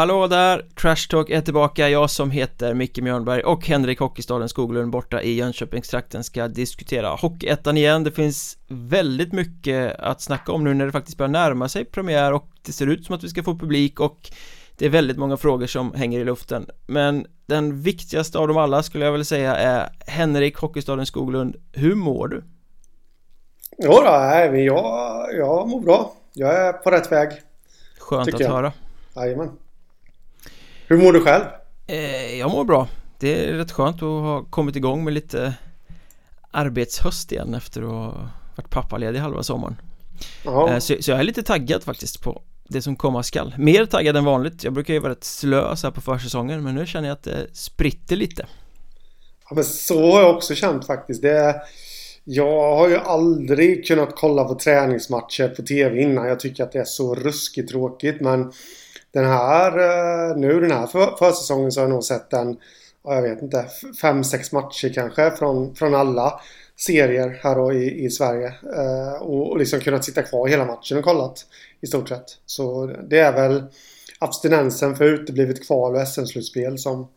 Hallå där! Trash Talk är tillbaka, jag som heter Micke Mjörnberg och Henrik Hockeystaden Skoglund borta i Jönköpingstrakten ska diskutera Hockeyettan igen Det finns väldigt mycket att snacka om nu när det faktiskt börjar närma sig premiär och det ser ut som att vi ska få publik och det är väldigt många frågor som hänger i luften Men den viktigaste av dem alla skulle jag vilja säga är Henrik Hockeystaden Skoglund, hur mår du? Jo då, nej, jag, jag mår bra. Jag är på rätt väg. Skönt att jag. höra. Jajamän. Hur mår du själv? Eh, jag mår bra. Det är rätt skönt att ha kommit igång med lite arbetshöst igen efter att ha varit pappaledig halva sommaren. Eh, så, så, jag är lite taggad faktiskt på det som komma skall. Mer taggad än vanligt. Jag brukar ju vara rätt slö så här på försäsongen men nu känner jag att det spritter lite. Ja men så har jag också känt faktiskt. Det jag har ju aldrig kunnat kolla på träningsmatcher på tv innan. Jag tycker att det är så ruskigt tråkigt men den här, eh, nu den här för, försäsongen så har jag nog sett en, jag vet inte, fem, sex matcher kanske från, från alla serier här då i, i Sverige. Eh, och, och liksom kunnat sitta kvar hela matchen och kollat i stort sett. Så det är väl abstinensen för uteblivet kval och SM-slutspel som,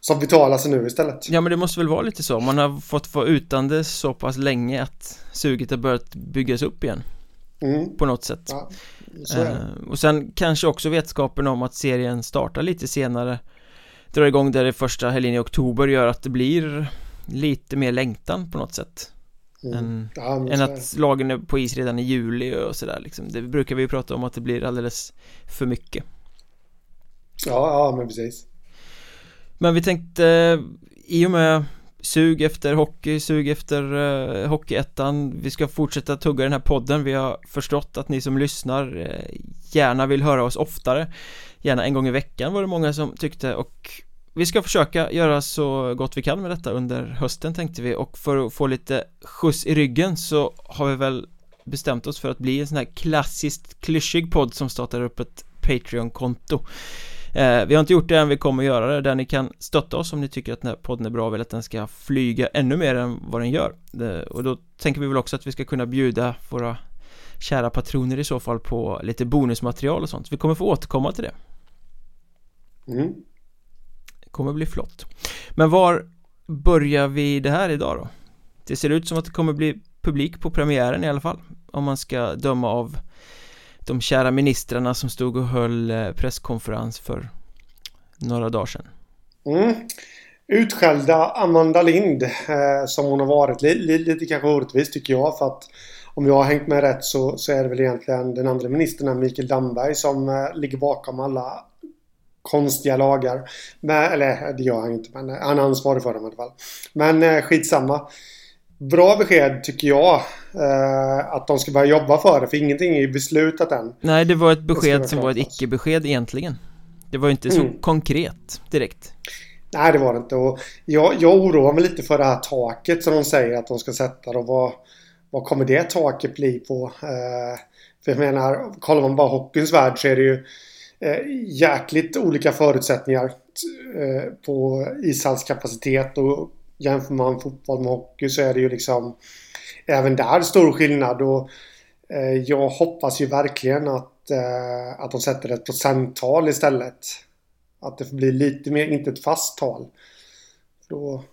som betalar sig nu istället. Ja men det måste väl vara lite så. Man har fått vara utan det så pass länge att suget har börjat byggas upp igen. Mm. På något sätt. Ja, uh, och sen kanske också vetskapen om att serien startar lite senare Drar igång där i första helgen i oktober gör att det blir lite mer längtan på något sätt. Mm. än, ja, än att lagen är på is redan i juli och sådär liksom. Det brukar vi ju prata om att det blir alldeles för mycket. Ja, ja men precis. Men vi tänkte i och med sug efter hockey, sug efter uh, Hockeyettan. Vi ska fortsätta tugga den här podden. Vi har förstått att ni som lyssnar uh, gärna vill höra oss oftare. Gärna en gång i veckan var det många som tyckte. Och vi ska försöka göra så gott vi kan med detta under hösten tänkte vi. Och för att få lite skjuts i ryggen så har vi väl bestämt oss för att bli en sån här klassiskt klyschig podd som startar upp ett Patreon-konto eh, Vi har inte gjort det än, vi kommer göra det. Där ni kan stötta oss om ni tycker att den här podden är bra och vill att den ska flyga ännu mer än vad den gör. Det, Och då tänker vi väl också att vi ska kunna bjuda våra kära patroner i så fall på lite bonusmaterial och sånt. Vi kommer få återkomma till det. Mm. Kommer bli flott. Men var börjar vi det här idag då? Det ser ut som att det kommer bli publik på premiären i alla fall Om man ska döma av de kära ministrarna som stod och höll eh, presskonferens för några dagar sedan mm. Utskällda Amanda Lind eh, som hon har varit lite, lite kanske orättvist tycker jag för att om jag har hängt med rätt så, så är det väl egentligen den andra ministern Mikael Damberg som eh, ligger bakom alla konstiga lagar. Men, eller det gör han inte men eh, han är ansvarig för dem i alla fall. Men eh, skitsamma. Bra besked tycker jag eh, Att de ska börja jobba för det för ingenting är ju beslutat än. Nej det var ett besked som var ett icke-besked egentligen. Det var ju inte så mm. konkret direkt. Nej det var det inte. Och jag, jag oroar mig lite för det här taket som de säger att de ska sätta och vad, vad kommer det taket bli på? Eh, för jag menar, kollar man bara hockeyns värld så är det ju eh, jäkligt olika förutsättningar eh, på ishallskapacitet och jämför man fotboll med hockey så är det ju liksom även där stor skillnad och eh, jag hoppas ju verkligen att, eh, att de sätter ett procenttal istället. Att det får bli lite mer, inte ett fast tal. Då,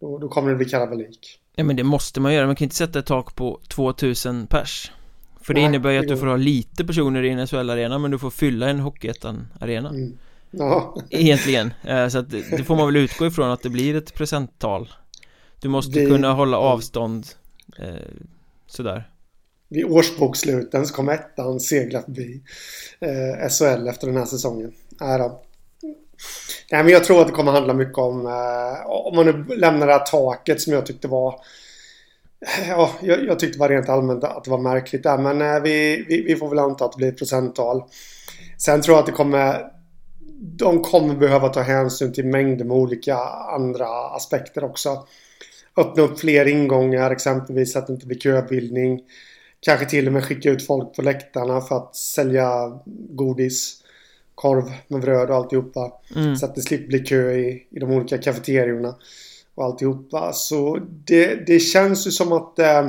då, då kommer det bli kalabalik. Ja men det måste man göra, man kan inte sätta ett tak på 2000 pers för det Nej, innebär ju att du får ha lite personer i en SHL-arena men du får fylla en Hockeyettan-arena mm. Ja. Egentligen, eh, så att det får man väl utgå ifrån att det blir ett procenttal Du måste det... kunna hålla avstånd eh, Sådär Vid årsboksluten så kommer ettan segla förbi eh, SHL efter den här säsongen Nej då Nej men jag tror att det kommer handla mycket om eh, Om man nu lämnar det här taket som jag tyckte var Ja, jag, jag tyckte bara rent allmänt att det var märkligt där. Men eh, vi, vi, vi, får väl anta att det blir ett procenttal. Sen tror jag att det kommer... De kommer behöva ta hänsyn till mängder med olika andra aspekter också. Öppna upp fler ingångar, exempelvis att det inte blir köbildning. Kanske till och med skicka ut folk på läktarna för att sälja godis, korv med bröd och alltihopa. Mm. Så att det slipper bli kö i, i de olika kafeterierna och alltihopa. Så det, det känns ju som att eh,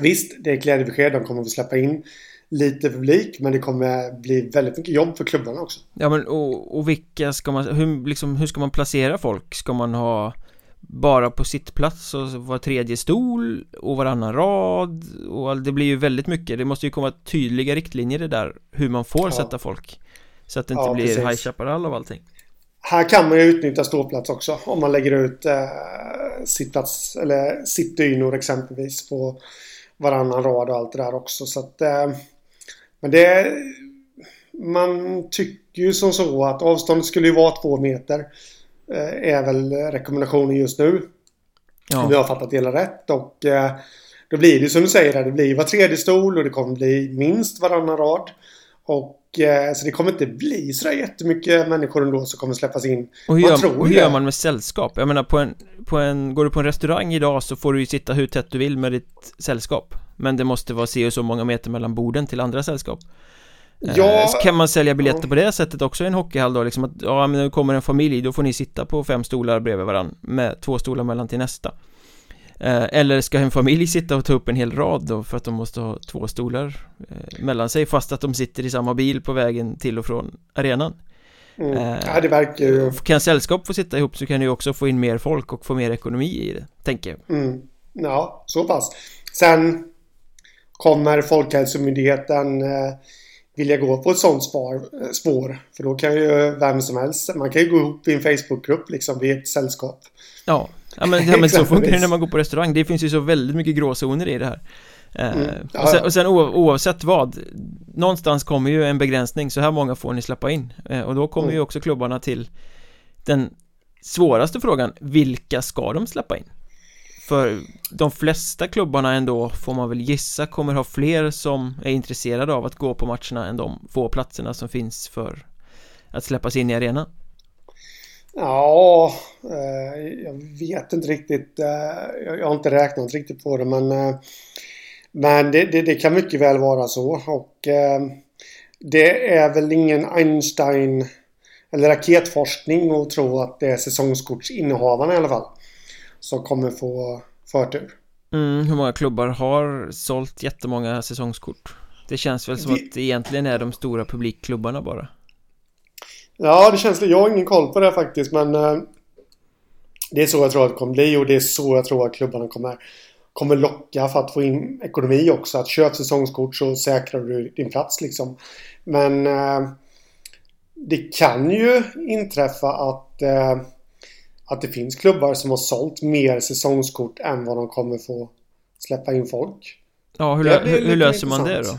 Visst, det är glädjebesked. De kommer att släppa in lite publik men det kommer bli väldigt mycket jobb för klubbarna också. Ja men och, och vilka ska man, hur, liksom, hur ska man placera folk? Ska man ha bara på sittplats och var tredje stol och varannan rad och det blir ju väldigt mycket, det måste ju komma tydliga riktlinjer det där hur man får ja. sätta folk så att det inte ja, blir High Chaparral av allting. Här kan man ju utnyttja ståplats också om man lägger ut eh, sittplats eller sittdynor exempelvis på varannan rad och allt det där också så att eh, men det man tycker ju som så att avståndet skulle ju vara två meter eh, är väl rekommendationen just nu. Ja. Om jag har fattat det hela rätt och eh, då blir det som du säger det blir var tredje stol och det kommer bli minst varannan rad. Och eh, så det kommer inte bli så jättemycket människor ändå som kommer släppas in. Och hur, gör, och hur gör man med sällskap? Jag menar på en, på en, går du på en restaurang idag så får du ju sitta hur tätt du vill med ditt sällskap. Men det måste vara se och så många meter mellan borden till andra sällskap. Eh, ja, så kan man sälja biljetter ja. på det sättet också i en hockeyhall då liksom att ja men nu kommer en familj då får ni sitta på fem stolar bredvid varandra med två stolar mellan till nästa Eh, eller ska en familj sitta och ta upp en hel rad då för att de måste ha två stolar eh, mellan sig fast att de sitter i samma bil på vägen till och från arenan? Mm. Ja, det verkar ju... Kan sällskap få sitta ihop så kan du också få in mer folk och få mer ekonomi i det, tänker jag. Mm. Ja, så pass. Sen kommer Folkhälsomyndigheten eh, vilja gå på ett sånt spår, spår. För då kan ju vem som helst, man kan ju gå ihop i en Facebookgrupp liksom vid ett sällskap. Ja, Ja men, ja, men så funkar det när man går på restaurang Det finns ju så väldigt mycket gråzoner i det här eh, mm. ja, och sen, och sen oavsett vad Någonstans kommer ju en begränsning Så här många får ni släppa in eh, Och då kommer mm. ju också klubbarna till Den svåraste frågan Vilka ska de släppa in? För de flesta klubbarna ändå får man väl gissa kommer ha fler som är intresserade av att gå på matcherna än de få platserna som finns för att släppas in i arenan Ja, eh, jag vet inte riktigt. Eh, jag har inte räknat riktigt på det men eh, Men det, det, det kan mycket väl vara så och Det är väl ingen Einstein eller raketforskning att tro att det är säsongskortsinnehavarna i alla fall som kommer få förtur. Mm, hur många klubbar har sålt jättemånga säsongskort? Det känns väl som det... att det egentligen är de stora publikklubbarna bara. Ja, det känns det. Jag har ingen koll på det faktiskt, men eh, det är så jag tror att det kommer bli och det är så jag tror att klubbarna kommer, kommer locka för att få in ekonomi också. Att köp säsongskort så säkrar du din plats liksom. Men eh, det kan ju inträffa att eh, att det finns klubbar som har sålt mer säsongskort än vad de kommer få släppa in folk. Ja, hur, hur, hur löser man det då?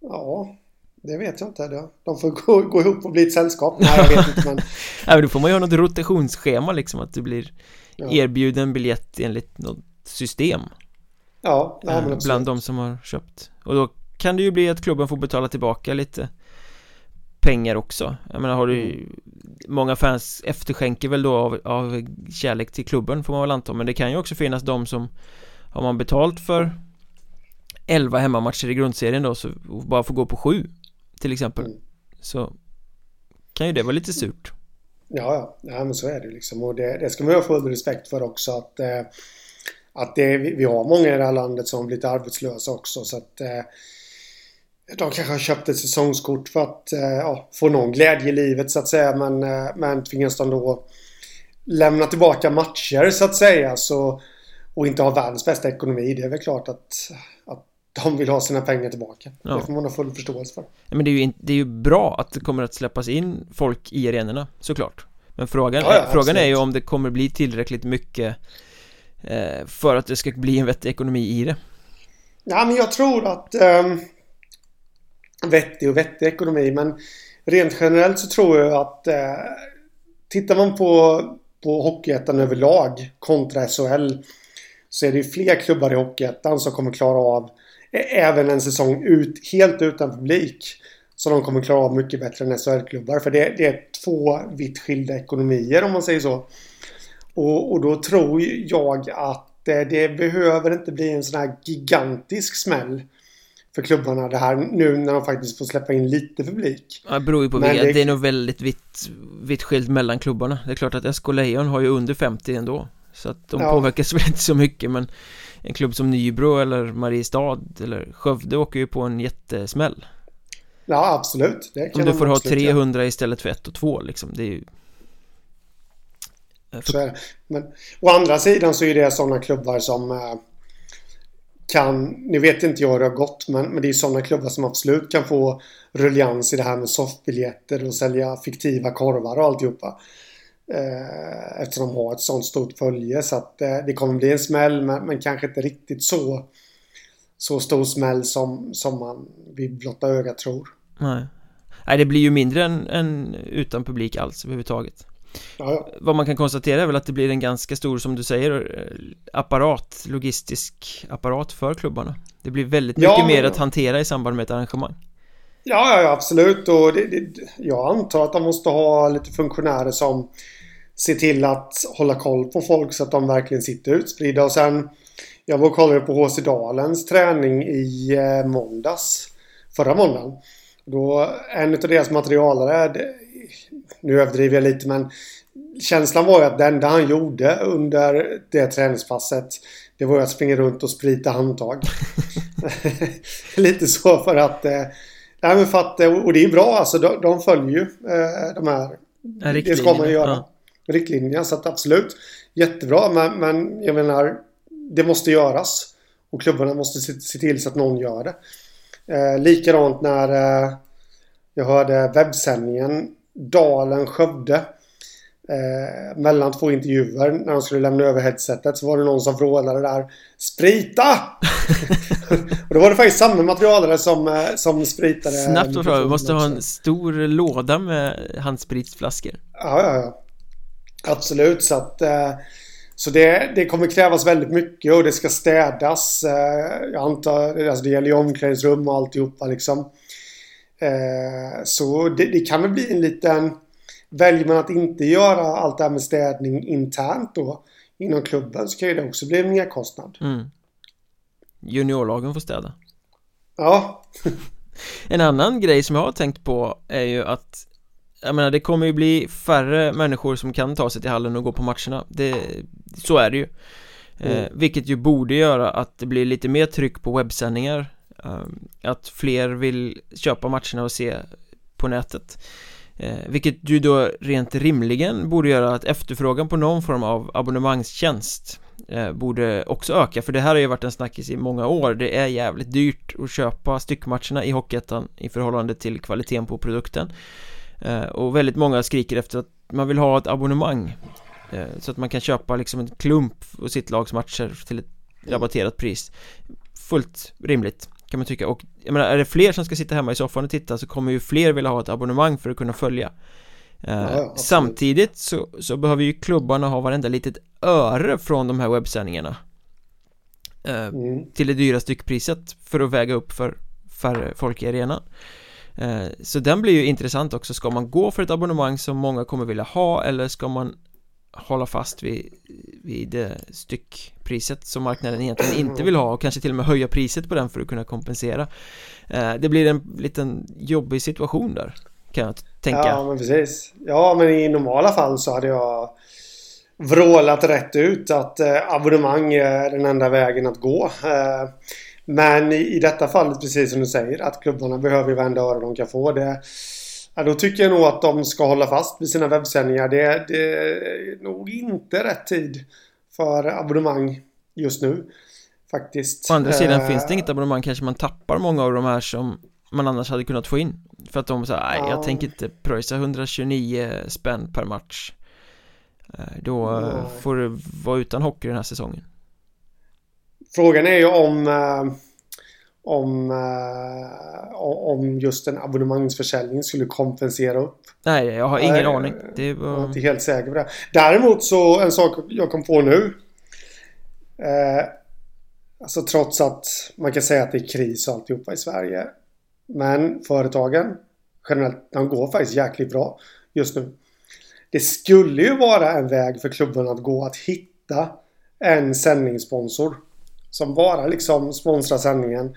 Ja, det vet jag inte. De får gå, gå ihop och bli ett sällskap. Nej, jag vet inte men... ja, men då får man ju ha något rotationsschema liksom. Att du blir ja. erbjuden biljett enligt något system. Ja, ja men absolut. Bland de som har köpt. Och då kan det ju bli att klubben får betala tillbaka lite pengar också. Jag menar har du mm. Många fans efterskänker väl då av, av kärlek till klubben får man väl anta. Men det kan ju också finnas de som Har man betalt för 11 hemmamatcher i grundserien då så bara får gå på 7 till exempel mm. Så kan ju det vara lite surt. Ja, ja, ja men så är det liksom och det, det ska man ha full respekt för också att eh, att det, vi, vi, har många i det här landet som blivit arbetslösa också så att eh, de kanske har köpt ett säsongskort för att eh, ja, få någon glädje i livet så att säga men, eh, men tvingas de då lämna tillbaka matcher så att säga så och inte ha världens bästa ekonomi. Det är väl klart att, att de vill ha sina pengar tillbaka. Ja. Det får man ha full förståelse för. Ja, men det är, ju, det är ju bra att det kommer att släppas in folk i arenorna, såklart. Men frågan, ja, ja, frågan är ju om det kommer bli tillräckligt mycket eh, för att det ska bli en vettig ekonomi i det. Ja, men jag tror att eh, vettig och vettig ekonomi, men rent generellt så tror jag att eh, tittar man på, på Hockeyettan överlag kontra SHL så är det ju fler klubbar i Hockeyettan som kommer klara av även en säsong ut, helt utan publik. Så de kommer klara av mycket bättre än SHL-klubbar. För det, det, är två vitt skilda ekonomier om man säger så. Och, och då tror jag att det, det behöver inte bli en sån här gigantisk smäll för klubbarna det här nu när de faktiskt får släppa in lite publik. Ja, det beror ju på vilka. Det... det är nog väldigt vitt, vitt skilt mellan klubbarna. Det är klart att SK Lejon har ju under 50 ändå. Så att de Ja. påverkas väl inte så mycket men En klubb som Nybro eller Mariestad eller Skövde åker ju på en jättesmäll Ja, absolut. Det kan Om du får ha absolut göra. 300 istället för 1 och 2 liksom Det är ju Så är det. Men å andra sidan så är det sådana klubbar som eh, kan, nu vet inte jag hur det har gått, men, men det är sådana klubbar som absolut kan få ruljans i det här med soffbiljetter och sälja fiktiva korvar och alltihopa. Eh, eftersom de har ett sådant stort följe så att eh, det kommer bli en smäll men, men kanske inte riktigt så så stor smäll som, som man vid blotta ögat tror. Nej Nej det blir ju mindre än, än utan publik alls överhuvudtaget Ja, ja. Vad man kan konstatera är väl att det blir en ganska stor, som du säger, eh, apparat, logistisk apparat för klubbarna Det blir väldigt Ja, mycket mer men- att hantera i samband med ett arrangemang Ja, ja, ja absolut. Och det, det, jag antar att de måste ha lite funktionärer som ser till att hålla koll på folk så att de verkligen sitter utspridda. Och sen, jag var och kollade på HC Dalens träning i eh, måndags. Förra måndagen. Då, en av deras materialare, nu överdriver jag lite men känslan var ju att det enda han gjorde under det träningspasset det var ju att springa runt och sprita handtag. lite så för att eh, Nej men för att, eh, och det är bra alltså, de, de följer ju eh, de här Det ska man ju göra. ja. Riktlinjerna, så att absolut Jättebra men, men jag menar Det måste göras Och klubbarna måste se, se till så att någon gör det eh, Likadant när eh, Jag hörde webbsändningen Dalen Skövde eh, Mellan två intervjuer när de skulle lämna över headsetet så var det någon som vrålade där Sprita! och då var det faktiskt samma materialare som, eh, som spritade Snabbt och bra, vi måste ha en stor låda med handspritsflaskor Ja, ja, ja. Absolut, så att... Eh, så det, det kommer krävas väldigt mycket och det ska städas. Eh, jag antar, alltså det gäller ju omklädningsrum och alltihopa liksom. Eh, så det, det kan väl bli en liten... Väljer man att inte göra allt det här med städning internt då inom klubben så kan ju det också bli en merkostnad. mm. Juniorlagen får städa Ja, En annan grej som jag har tänkt på är ju att Jag menar det kommer ju bli färre människor som kan ta sig till hallen och gå på matcherna det, Så är det ju eh, Mm. Vilket ju borde göra att det blir lite mer tryck på webbsändningar eh, Att fler vill köpa matcherna och se på nätet. Eh, Vilket ju då rent rimligen borde göra att efterfrågan på någon form av abonnemangstjänst eh, Borde också öka. För det här har ju varit en snackis i många år. Det är jävligt dyrt att köpa styckmatcherna i Hockeyettan i förhållande till kvaliteten på produkten. Eh, Och väldigt många skriker efter att man vill ha ett abonnemang Så att man kan köpa liksom en klump och sitt lags matcher till ett rabatterat pris. Fullt rimligt kan man tycka och jag menar är det fler som ska sitta hemma i soffan och titta så kommer ju fler vilja ha ett abonnemang för att kunna följa Eh, Ja. Samtidigt så, så behöver ju klubbarna ha varenda litet öre från de här webbsändningarna eh, mm. till det dyra styckpriset för att väga upp för färre folk i arenan Eh, Så den blir ju intressant också, ska man gå för ett abonnemang som många kommer vilja ha eller ska man hålla fast vid, vid det styckpriset som marknaden egentligen inte vill ha och kanske till och med höja priset på den för att kunna kompensera eh, Det blir en liten jobbig situation där kan jag tänka Ja, men precis. Ja, men i normala fall så hade jag vrålat rätt ut att eh, abonnemang är den enda vägen att gå. Eh, men i, i detta fallet, precis som du säger, att klubbarna behöver ju varenda öre de kan få. Det, ja, då tycker jag nog att de ska hålla fast vid sina webbsändningar. Det, det är nog inte rätt tid för abonnemang just nu. Faktiskt. Å andra sidan Eh, finns det inget abonnemang kanske man tappar många av de här som man annars hade kunnat få in För att de säger, nej jag Ja. tänker inte pröjsa 129 spänn per match Eh, Då eh, Nej. får du vara utan hockey den här säsongen Frågan är ju om om, eh, om just en abonnemangsförsäljning skulle kompensera upp. Nej, jag har ingen Nej, aning Det Jag är var... inte helt säker på det. Däremot så en sak jag kom på nu. Eh, alltså trots att man kan säga att det är kris och alltihopa i Sverige. Men företagen generellt, de går faktiskt jäkligt bra just nu. Det skulle ju vara en väg för klubben att gå att hitta en sändningssponsor. Som bara liksom sponsrar sändningen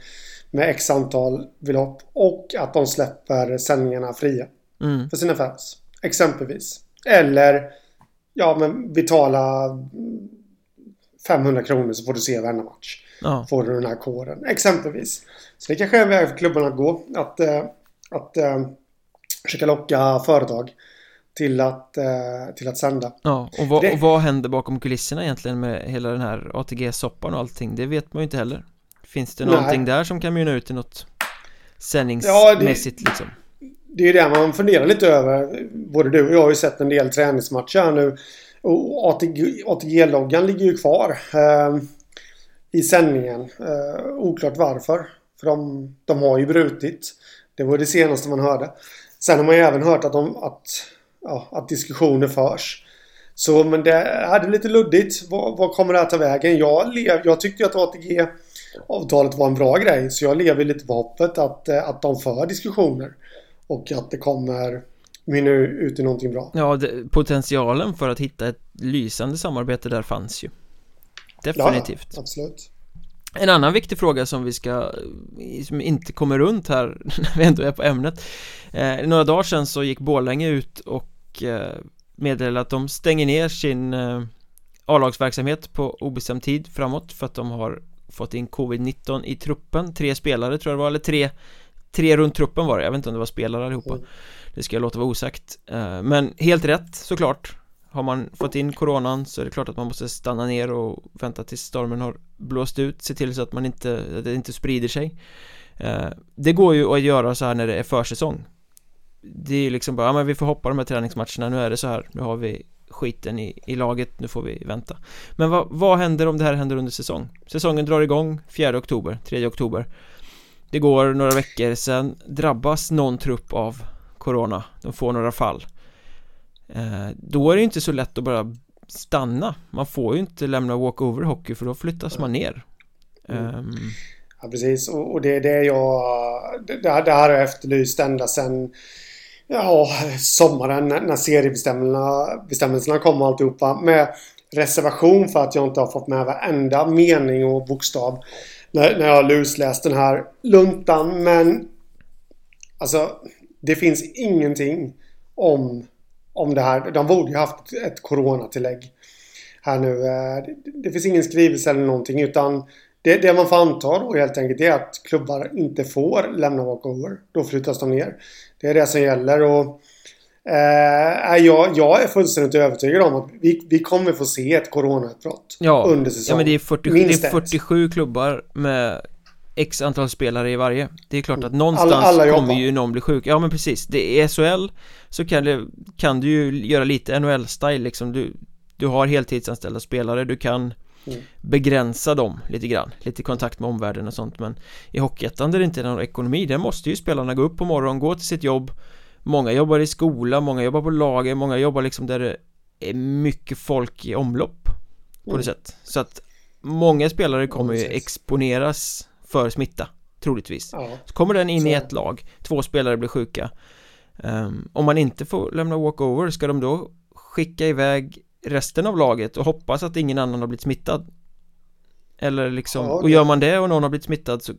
med x antal belopp och att de släpper sändningarna fria Mm. för sina fans. Exempelvis. Eller ja, men betala 500 kronor så får du se varenda match. Ja. Får du den här koden. Exempelvis. Så det kanske är en väg för klubbarna att gå. Att, eh, att eh, försöka locka företag till att, eh, till att sända. Ja, och vad, Det- och vad händer bakom kulisserna egentligen med hela den här ATG-soppan och allting? Det vet man ju inte heller Finns det Nej. någonting där som kan mynna ut i något Ja, sändningsmässigt liksom? Det är det man funderar lite över. Både du och jag har ju sett en del träningsmatcher här nu. Och ATG, ATG-loggan ligger ju kvar eh, i sändningen. Eh, oklart varför. För de, de har ju brutit. Det var det senaste man hörde. Sen har man ju även hört att, de, att, ja, att diskussioner förs. Så men det är lite luddigt. Vad, kommer det här ta vägen? Jag, lev, jag tyckte att ATG-avtalet var en bra grej. Så jag lever lite på hoppet att, eh, att de för diskussioner. Och att det kommer mynna ut i någonting bra. Ja, det, potentialen för att hitta ett lysande samarbete där fanns ju Definitivt Ja, absolut. En annan viktig fråga som vi ska Som inte kommer runt här när vi ändå är på ämnet eh, Några dagar sedan så gick Borlänge ut och meddelade att de stänger ner sin eh, A-lagsverksamhet på obestämd tid framåt för att de har fått in covid-19 i truppen. Tre spelare tror jag det var, eller tre Tre runt truppen var det, jag vet inte om det var spelare allihopa. Mm. Det ska jag låta vara osagt. Eh, Men helt rätt såklart. Har man fått in coronan så är det klart att man måste stanna ner och vänta tills stormen har blåst ut. Se till så att man inte, att det inte sprider sig. Eh, Det går ju att göra så här när det är försäsong Det är ju liksom bara, ja men vi får hoppa de här träningsmatcherna, nu är det så här Nu har vi skiten i, i laget, nu får vi vänta. Men vad, vad händer om det här händer under säsong? Säsongen drar igång 4 oktober, 3 oktober. Det går några veckor, sen drabbas någon trupp av Corona, de får några fall. Eh, Då är det inte så lätt att bara stanna. Man får ju inte lämna walkover hockey för då flyttas man ner. Mm. Ehm, Ja, precis. Och, det är det jag... Det, det här det här har jag efterlyst ända sedan ja, sommaren när seriebestämmelserna bestämmelserna kom och alltihopa. Med reservation för att jag inte har fått med varenda mening och bokstav när, när jag har lusläst den här luntan. Men alltså, det finns ingenting om, om det här. De borde ju haft ett coronatillägg här nu. Eh, det, det finns ingen skrivelse eller någonting utan det, det man får anta då helt enkelt är att klubbar inte får lämna walkover. Då flyttas de ner. Det är det som gäller och eh, jag, jag är fullständigt övertygad om att vi, vi kommer få se ett coronautbrott Ja, under säsongen. ja men det är, 40, Minst det är ett. 47 klubbar med X antal spelare i varje Det är klart att någonstans Alla- alla kommer ju någon bli sjuk Ja men precis, det är SHL Så kan, det, kan du ju göra lite NHL-style liksom du, du har heltidsanställda spelare, du kan Mm. begränsa dem lite grann. Lite kontakt med omvärlden och sånt. Men I Hockeyettan där det inte är någon ekonomi Där måste ju spelarna gå upp på morgonen, gå till sitt jobb. Många jobbar i skola, många jobbar på lager, många jobbar liksom där det är mycket folk i omlopp På Mm. det sätt. Så att många spelare kommer ju exponeras för smitta Troligtvis. Ja, Så kommer den in Så. i ett lag Två spelare blir sjuka. Ehm, Om man inte får lämna walkover Ska de då skicka iväg resten av laget och hoppas att ingen annan har blivit smittad? Eller liksom, Ja, och det- gör man det och någon har blivit smittad så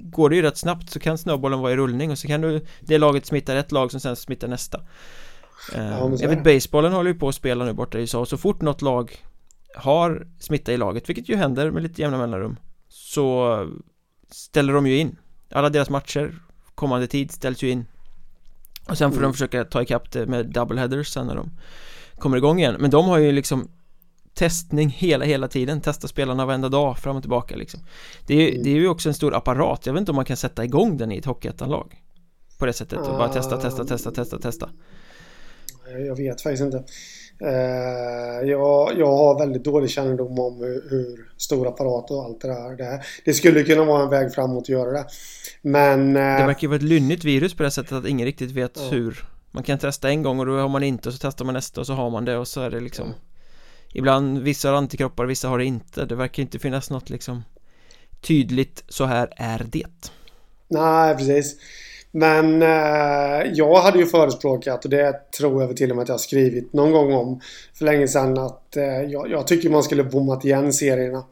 Går det ju rätt snabbt så kan snöbollen vara i rullning och så kan du Det laget smittar ett lag som sen smittar nästa men så Jag vet basebollen håller ju på att spela nu borta i USA och så fort något lag har smitta i laget, vilket ju händer med lite jämna mellanrum Så ställer de ju in Alla deras matcher kommande tid ställs ju in Och sen får Mm. de försöka ta ikapp det med doubleheaders sen när de kommer igång igen Men de har ju liksom testning hela, hela tiden Testa spelarna varenda dag fram och tillbaka liksom Det är, ju- Mm. det är ju också en stor apparat Jag vet inte om man kan sätta igång den i ett hockeyettanlag På det sättet och bara testa, testa, testa, testa, testa jag vet faktiskt inte. Eh, jag, jag har väldigt dålig kännedom om hur, hur stor apparat och allt det där det. Det skulle kunna vara en väg framåt att göra det. Men... eh, Det verkar ju vara ett lynnigt virus på det sättet att ingen riktigt vet Ja. hur Man kan testa en gång och då har man inte och så testar man nästa och så har man det och så är det liksom Ibland, vissa har antikroppar, vissa har det inte Det verkar inte finnas något liksom Tydligt, så här är det Nej, precis. Men eh, jag hade ju förespråkat, och det tror jag till och med att jag har skrivit någon gång om för länge sedan, att eh, jag, jag tycker man skulle bommat igen serierna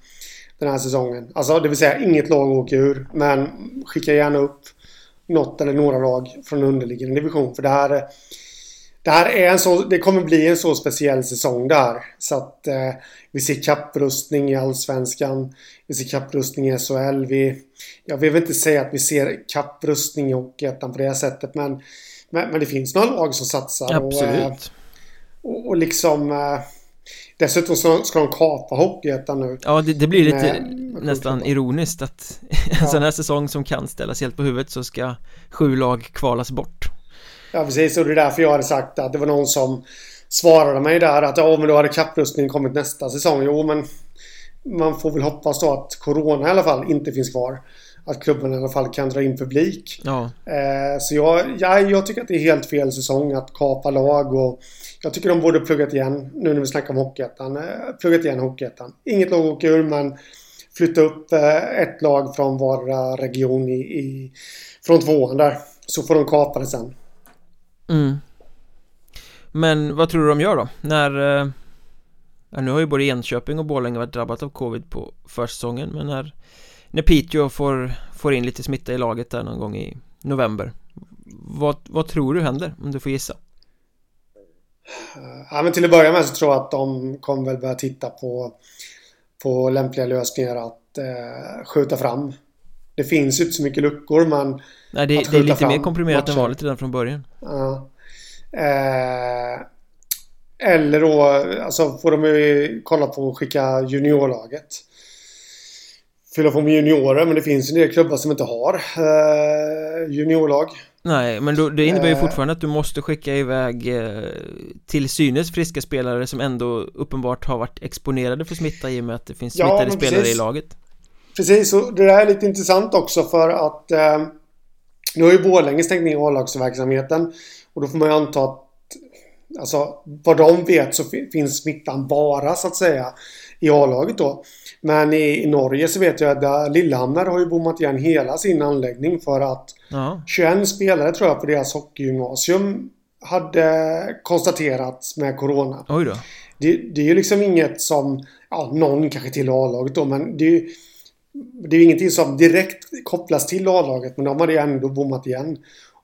den här säsongen. Alltså det vill säga inget lag åker ur, men skicka gärna upp något eller några lag från underliggande division. För det här, det här är en så, det kommer bli en så speciell säsong där. Så att eh, vi ser kapprustning i Allsvenskan. Vi ser kapprustning i SHL. Vi, jag vill inte säga att vi ser kapprustning i Hockeyettan på det sättet. Men, men, men, det finns några lag som satsar. Absolut. Och, och, och liksom... Eh, dessutom så ska de kapa Hockeyettan nu. Ja, det, det blir lite med, nästan ironiskt att en ja. sån här säsong som kan ställas helt på huvudet så ska sju lag kvalas bort. Ja precis och det är därför jag hade sagt att det var någon som svarade mig där att ja men då hade kapprustningen kommit nästa säsong. Jo men man får väl hoppas då att Corona i alla fall inte finns kvar. Att klubben i alla fall kan dra in publik. Ja. Eh, så jag, jag, jag tycker att det är helt fel säsong att kapa lag och jag tycker de borde pluggat igen nu när vi snackar om Hockeyettan. Eh, pluggat igen Hockeyettan. Inget lag åker ur men flytta upp eh, ett lag från vardera region i, i, från tvåan där. Så får de kapa det sen. Mm. Men vad tror du de gör då? När eh, Nu har ju både Enköping och Borlänge varit drabbat av covid på försäsongen Men när När Piteå får, får in lite smitta i laget där någon gång i november Vad, vad tror du händer om du får gissa? Ja men till att börja med så tror jag att de kommer väl börja titta på På lämpliga lösningar att eh, skjuta fram Det finns ju inte så mycket luckor men Nej det, det är lite mer komprimerat än vanligt redan från början Ja Eh, eller då, alltså får de ju kolla på att skicka juniorlaget. Fylla på med juniorer, men det finns en del klubbar som inte har eh, juniorlag. Nej, men då, det innebär ju eh. fortfarande att du måste skicka iväg eh, till synes friska spelare som ändå uppenbart har varit exponerade för smitta i och med att det finns smittade ja, spelare precis. i laget. Precis, och det där är lite intressant också för att eh, nu har ju Borlänge stängt ner A-lagsverksamheten och då får man ju anta att Alltså vad de vet så finns smittan bara så att säga i A-laget då. Men i, Norge så vet jag att Lillehammer har ju bommat igen hela sin anläggning för att ja. 21 spelare tror jag på deras hockeygymnasium hade konstaterats med Corona. Oj då. Det, det är ju liksom inget som, ja någon kanske till A-laget då men det är ju det är ingenting som direkt kopplas till A-laget men de hade ju ändå bommat igen.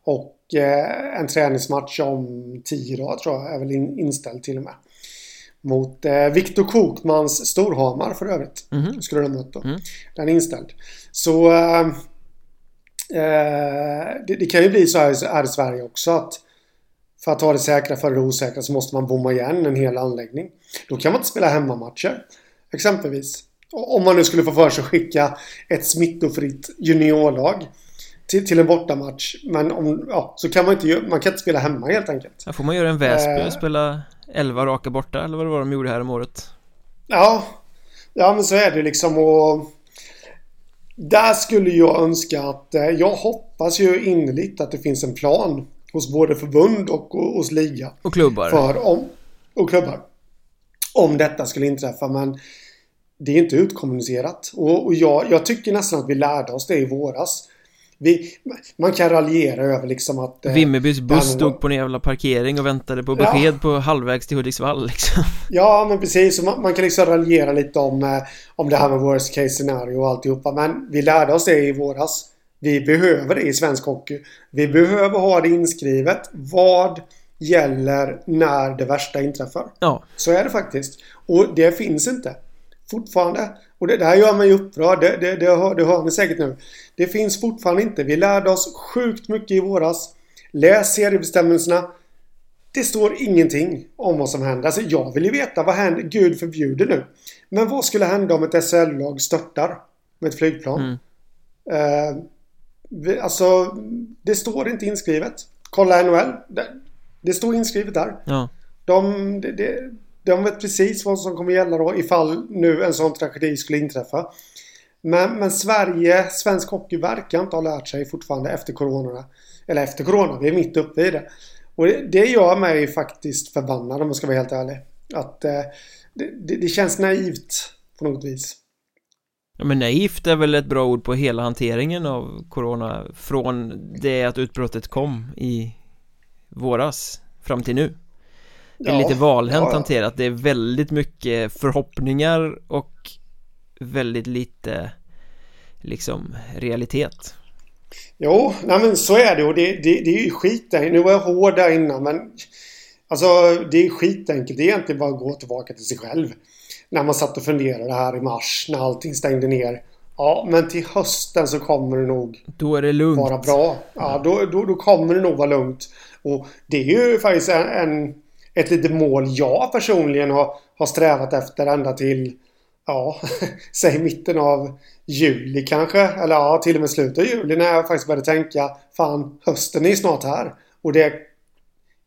Och eh, en träningsmatch om tio dagar tror jag är väl in, inställd till och med. Mot eh, Viktor Kokmans Storhamar för övrigt. Mm. Skulle de mött då. Mm. Den är inställd. Så eh, eh, det, det, kan ju bli så här, här i Sverige också att för att ta det säkra för det osäkra så måste man bomma igen en hel anläggning. Då kan man inte spela hemmamatcher. Exempelvis. Om man nu skulle få för sig att skicka ett smittofritt juniorlag till, till en bortamatch. Men om, ja, så kan man inte man kan inte spela hemma helt enkelt. Ja, får man göra en Väsby och eh. spela 11 raka borta eller vad det var de gjorde här om året? Ja, ja men så är det liksom och där skulle jag önska att eh, jag hoppas ju innerligt att det finns en plan hos både förbund och, och hos liga. Och klubbar. För om, och klubbar. Om detta skulle inträffa men det är inte utkommunicerat. Och, och jag, jag tycker nästan att vi lärde oss det i våras. Vi, man kan raljera över liksom att... Eh, Vimmerbys buss stod på en jävla parkering och väntade på besked ja. på halvvägs till Hudiksvall liksom. Ja, men precis. Man, man, kan liksom raljera lite om, eh, om det här med worst case scenario och alltihopa. Men vi lärde oss det i våras. Vi behöver det i svensk hockey. Vi behöver ha det inskrivet. Vad gäller när det värsta inträffar. Ja. Så är det faktiskt. Och det finns inte. Fortfarande. Och det, det här gör mig upprörd. Det, det, det, hör, det hör ni säkert nu. Det finns fortfarande inte. Vi lärde oss sjukt mycket i våras. Läs seriebestämmelserna. Det står ingenting om vad som händer. Alltså jag vill ju veta vad händer. Gud förbjuder nu. Men vad skulle hända om ett SHL-lag störtar med ett flygplan? Mm. Uh, vi, alltså, det står inte inskrivet. Kolla NHL. Det, det står inskrivet där. Ja. De, det, det, de vet precis vad som kommer gälla då ifall nu en sån tragedi skulle inträffa. Men, men Sverige, svensk hockey verkar inte ha lärt sig fortfarande efter corona. Eller efter corona, vi är mitt uppe i det. Och det, det gör mig faktiskt förbannad om jag ska vara helt ärlig. Att eh, det, det, känns naivt på något vis. Ja men naivt är väl ett bra ord på hela hanteringen av Corona Från det att utbrottet kom i våras fram till nu ja, lite valhänt ja. hanterat Det är väldigt mycket förhoppningar och väldigt lite liksom realitet Jo, nej men så är det och det, det, det är ju skit där. Nu var jag hård där innan men Alltså det är skitenkelt. Det är egentligen bara att gå tillbaka till sig själv. När man satt och funderade här i mars när allting stängde ner. Ja, men till hösten så kommer det nog Då är det lugnt vara bra. Ja, då, då, då kommer det nog vara lugnt. Och det är ju faktiskt en, en, ett litet mål jag personligen har, har strävat efter ända till Ja, säg mitten av juli kanske. Eller ja, till och med slutet av juli när jag faktiskt började tänka Fan, hösten är ju snart här. Och det,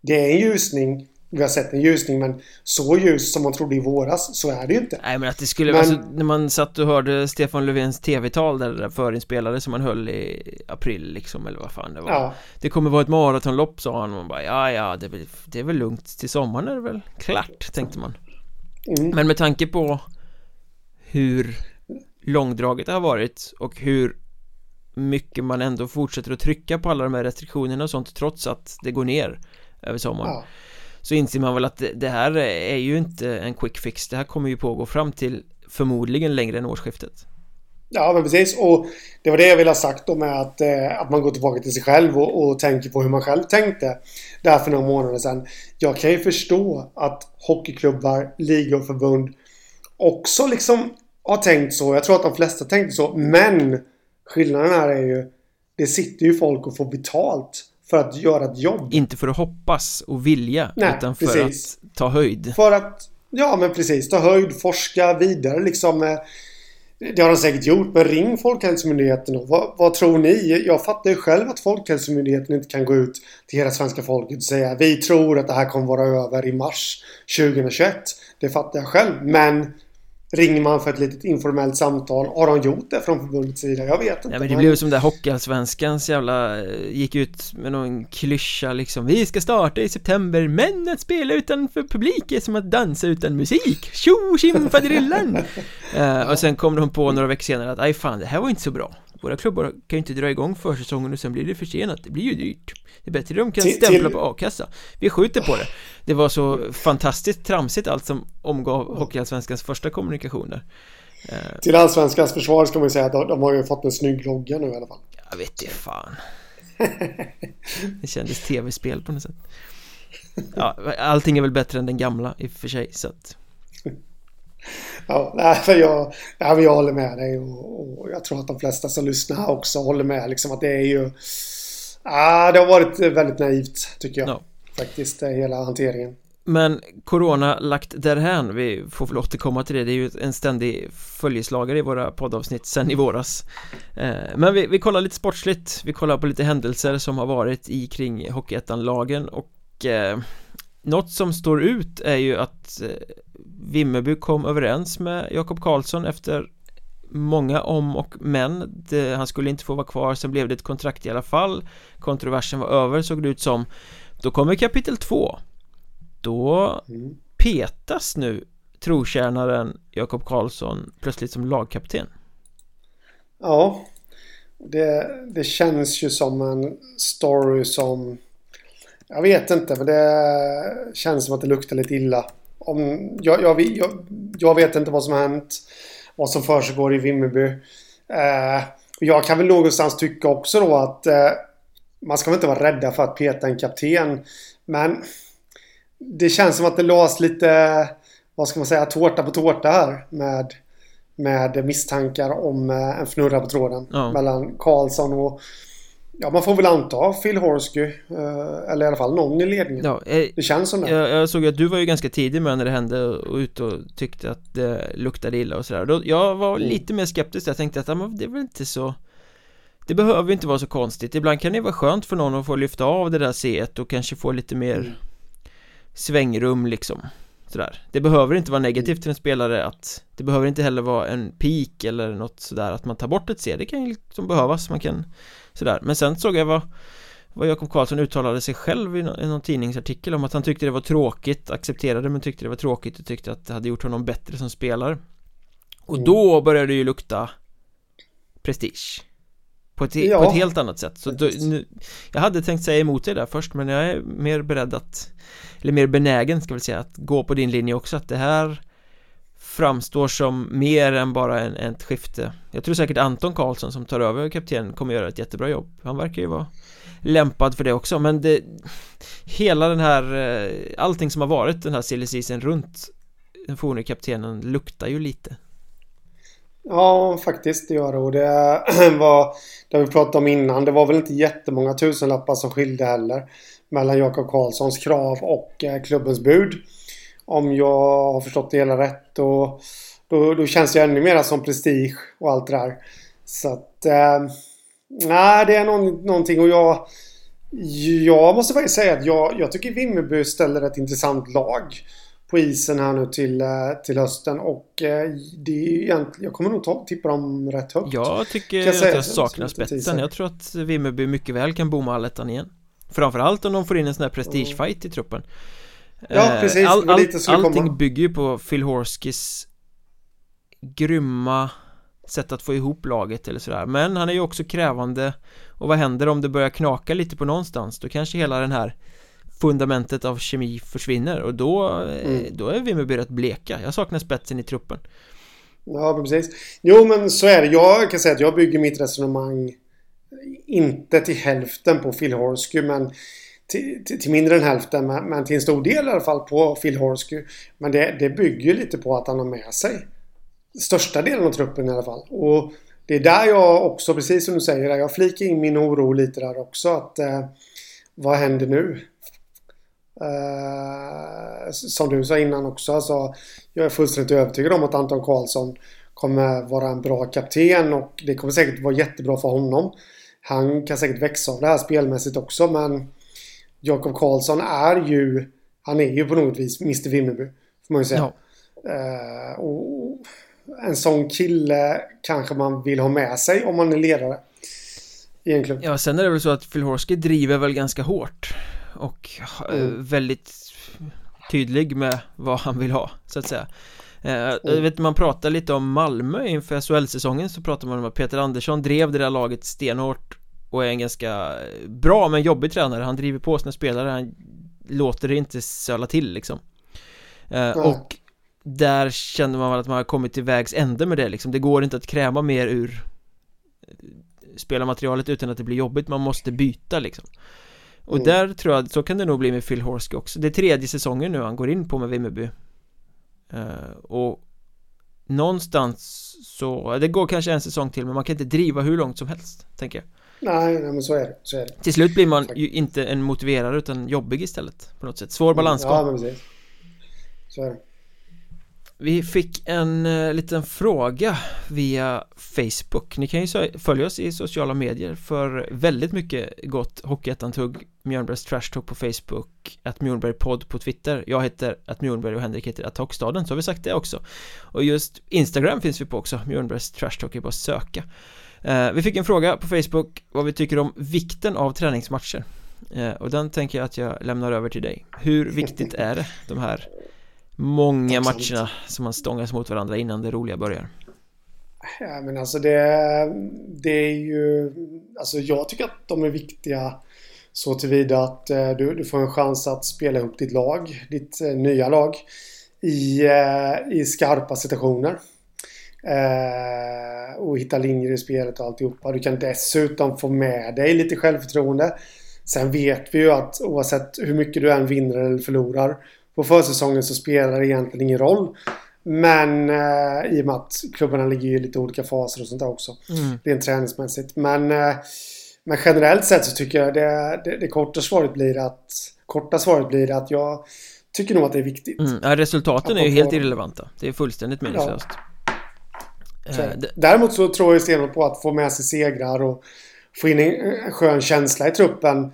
det är en ljusning. Vi har sett en ljusning men så ljus som man trodde i våras så är det ju inte. Nej men att det skulle, Men- alltså, när man satt och hörde Stefan Löfvens tv-tal där, det där förinspelade som han höll i april liksom eller vad fan det var. Ja, Det kommer vara ett maratonlopp sa han och man bara ja ja det är, väl, det är väl lugnt. Till sommaren är det väl klart tänkte man. Mm, Men med tanke på hur långdraget det har varit och hur mycket man ändå fortsätter att trycka på alla de här restriktionerna och sånt trots att det går ner över sommaren ja så inser man väl att det, här är ju inte en quick fix det här kommer ju pågå fram till förmodligen längre än årsskiftet Ja, men precis. Och det var det jag ville ha sagt då med att, eh, att man går tillbaka till sig själv och, och tänker på hur man själv tänkte där för några månader sedan. Jag kan ju förstå att hockeyklubbar, ligor och förbund också liksom har tänkt så. Jag tror att de flesta tänkte så. Men skillnaden här är ju det sitter ju folk och får betalt för att göra ett jobb. Inte för att hoppas och vilja Nej, utan för precis. att ta höjd För att, ja men precis, ta höjd, forska vidare liksom. eh, Det har de säkert gjort, men ring Folkhälsomyndigheten och vad, vad tror ni? Jag fattar ju själv att Folkhälsomyndigheten inte kan gå ut till hela svenska folket och säga vi tror att det här kommer vara över i mars 2021. Det fattar jag själv, men ringer man för ett litet informellt samtal, har de gjort det från förbundets sida? Jag vet inte. Ja men det blev som där Hockeyallsvenskans jävla eh, Gick ut med någon klyscha liksom. Vi ska starta i september men att spela utanför publik är som att dansa utan musik. Tjo tjim faderillan eh, Och sen kom de på några veckor senare att aj fan det här var inte så bra Våra klubbar kan ju inte dra igång försäsongen och sen blir det försenat. Det blir ju dyrt. Det är bättre de kan Till- stämpla till- på a-kassa. Vi skjuter på det. Det var så fantastiskt tramsigt allt som omgav Hockeyallsvenskans första kommunikation där. Eh, Till Allsvenskans försvar ska man ju säga att de, de har ju fått en snygg logga nu i alla fall. Jag vet inte fan. Det kändes tv-spel på något sätt. Ja, allting är väl bättre än den gamla i och för sig så att Ja, nej, jag, nej, jag håller med dig och, och jag tror att de flesta som lyssnar också håller med. Liksom att det är ju... Ah, det har varit väldigt naivt tycker jag. Ja. Faktiskt, det hela hanteringen. Men Corona lagt därhän, vi får väl återkomma till det, det är ju en ständig följeslagare i våra poddavsnitt sen i våras eh, Men vi, vi kollar lite sportsligt, vi kollar på lite händelser som har varit i kring Hockeyettan-lagen och eh, Något som står ut är ju att eh, Vimmerby kom överens med Jakob Karlsson efter många om och men det, Han skulle inte få vara kvar, sen blev det ett kontrakt i alla fall Kontroversen var över såg det ut som Då kommer kapitel två Då Mm. petas nu trotjänaren Jakob Karlsson plötsligt som lagkapten Ja. Det, det känns ju som en story som... Jag vet inte, men det känns som att det luktar lite illa. Om, jag, jag, jag, jag vet inte vad som har hänt. Vad som försiggår i Vimmerby. Eh, jag kan väl någonstans tycka också då att eh, man ska väl inte vara rädda för att peta en kapten. Men det känns som att det lades lite, vad ska man säga, tårta på tårta här med, med misstankar om eh, en fnurra på tråden Ja. mellan Karlsson och Ja, man får väl anta Phil Horsky. eh, Eller i alla fall någon i ledningen. Ja, eh, Det känns som det. jag, jag såg att du var ju ganska tidig med när det hände och, ute och tyckte att det luktade illa och sådär Jag var Mm. lite mer skeptisk, jag tänkte att det är väl inte så Det behöver inte vara så konstigt, ibland kan det vara skönt för någon att få lyfta av det där C1 och kanske få lite mer Mm. svängrum liksom Sådär. Det behöver inte vara negativt till en spelare att Det behöver inte heller vara en peak eller något sådär att man tar bort ett C Det kan ju liksom behövas, man kan Sådär, men sen såg jag vad vad Jakob Karlsson uttalade sig själv i, nå- i någon tidningsartikel om att han tyckte det var tråkigt, accepterade men tyckte det var tråkigt och tyckte att det hade gjort honom bättre som spelare. Och Mm. då började det ju lukta prestige. På ett, Ja. på ett helt annat sätt. Så då, nu, Jag hade tänkt säga emot dig där först men jag är mer beredd att Eller mer benägen ska vi säga att gå på din linje också att det här Framstår som mer än bara en, ett skifte Jag tror säkert Anton Karlsson som tar över kapten kommer göra ett jättebra jobb Han verkar ju vara lämpad för det också men det Hela den här eh, Allting som har varit den här silly season runt Den forne kaptenen luktar ju lite Ja, faktiskt det gör det. Och det var, det vi pratade om innan, det var väl inte jättemånga tusenlappar som skilde heller. Mellan Jakob Karlssons krav och eh, klubbens bud. Om jag har förstått det hela rätt. Och då, då känns det ännu mer som prestige och allt det där. Så att... Eh, nej, det är någon, någonting och jag... Jag måste faktiskt säga att jag, jag tycker Vimmerby ställer ett intressant lag på isen här nu till, eh, till hösten och eh, det är egentligen, jag kommer nog ta, tippa dem rätt högt. Jag tycker jag att jag saknar spetsen. Jag tror att Vimmerby mycket väl kan bomma allettan igen. Framförallt om de får in en sån här prestigefight i truppen. Ja, precis. All, all, allting komma. bygger ju på Phil Horskis grymma sätt att få ihop laget eller sådär Men han är ju också krävande Och vad händer om det börjar knaka lite på någonstans? Då kanske hela den här fundamentet av kemi försvinner och då, mm. då är Vimmerby rätt bleka Jag saknar spetsen i truppen Ja, precis Jo, men så är det Jag kan säga att jag bygger mitt resonemang Inte till hälften på Phil Horsky men till, till, till, mindre än hälften men, men, till en stor del i alla fall på Phil Horsky Men det, det bygger lite på att han har med sig Största delen av truppen i alla fall och det är där jag också, precis som du säger, jag flikar in min oro lite där också att eh, Vad händer nu? Eh, som du sa innan också. Alltså, jag är fullständigt övertygad om att Anton Karlsson kommer vara en bra kapten och det kommer säkert vara jättebra för honom. Han kan säkert växa av det här spelmässigt också men Jakob Karlsson är ju Han är ju på något vis Mr Vimmerby Får man ju säga. Ja. Eh, och en sån kille kanske man vill ha med sig om man är ledare. I en klubb. Ja, sen är det väl så att Phil Horsky driver väl ganska hårt och eh, mm. väldigt tydlig med vad han vill ha så att säga eh, Jag mm. vet man pratar lite om Malmö inför SHL-säsongen så pratar man om att Peter Andersson drev det där laget stenhårt och är en ganska bra men jobbig tränare. Han driver på sina spelare, han låter det inte söla till liksom. Mm. Och där känner man väl att man har kommit till vägs ände med det liksom. Det går inte att kräva mer ur spelarmaterialet utan att det blir jobbigt, man måste byta liksom. Och mm. där tror jag, så kan det nog bli med Phil Horsky också. Det är tredje säsongen nu han går in på med Vimmerby. Uh, Och Någonstans så, det går kanske en säsong till men man kan inte driva hur långt som helst, tänker jag Nej, nej men så är det, så är det. Till slut blir man ju inte en motiverare utan jobbig istället på något sätt, svår balansgång. Ja men precis. Så är det. Vi fick en uh, liten fråga via Facebook. Ni kan ju följa oss i sociala medier för väldigt mycket gott Hockeyettan-tugg. Mjölnbergs Trash Talk på Facebook att Mjölnberg podd på Twitter. Jag heter att Mjölnberg och Henrik heter att Hockstaden så har vi sagt det också. Och just Instagram finns vi på också. Mjölnbergs Trash Talk är bara att söka Vi fick en fråga på Facebook vad vi tycker om vikten av träningsmatcher uh, Och den tänker jag att jag lämnar över till dig Hur viktigt är det de här många matcherna som man stångas mot varandra innan det roliga börjar. Ja, men alltså det, det är ju... Alltså jag tycker att de är viktiga så tillvida att eh, du, du får en chans att spela ihop ditt lag, ditt eh, nya lag i, eh, i skarpa situationer. Eh, och hitta linjer i spelet och alltihopa. Du kan dessutom få med dig lite självförtroende. Sen vet vi ju att oavsett hur mycket du än vinner eller förlorar på försäsongen så spelar det egentligen ingen roll. Men eh, i och med att klubbarna ligger i lite olika faser och sånt där också. Mm. Rent träningsmässigt. Men, eh, men generellt sett så tycker jag det, det, det, korta svaret blir att Korta svaret blir att jag tycker nog att det är viktigt. Mm. Ja, resultaten är ju helt irrelevanta. Det är fullständigt meningslöst. Ja. Eh, Däremot så tror jag stenhårt på att få med sig segrar och få in en skön känsla i truppen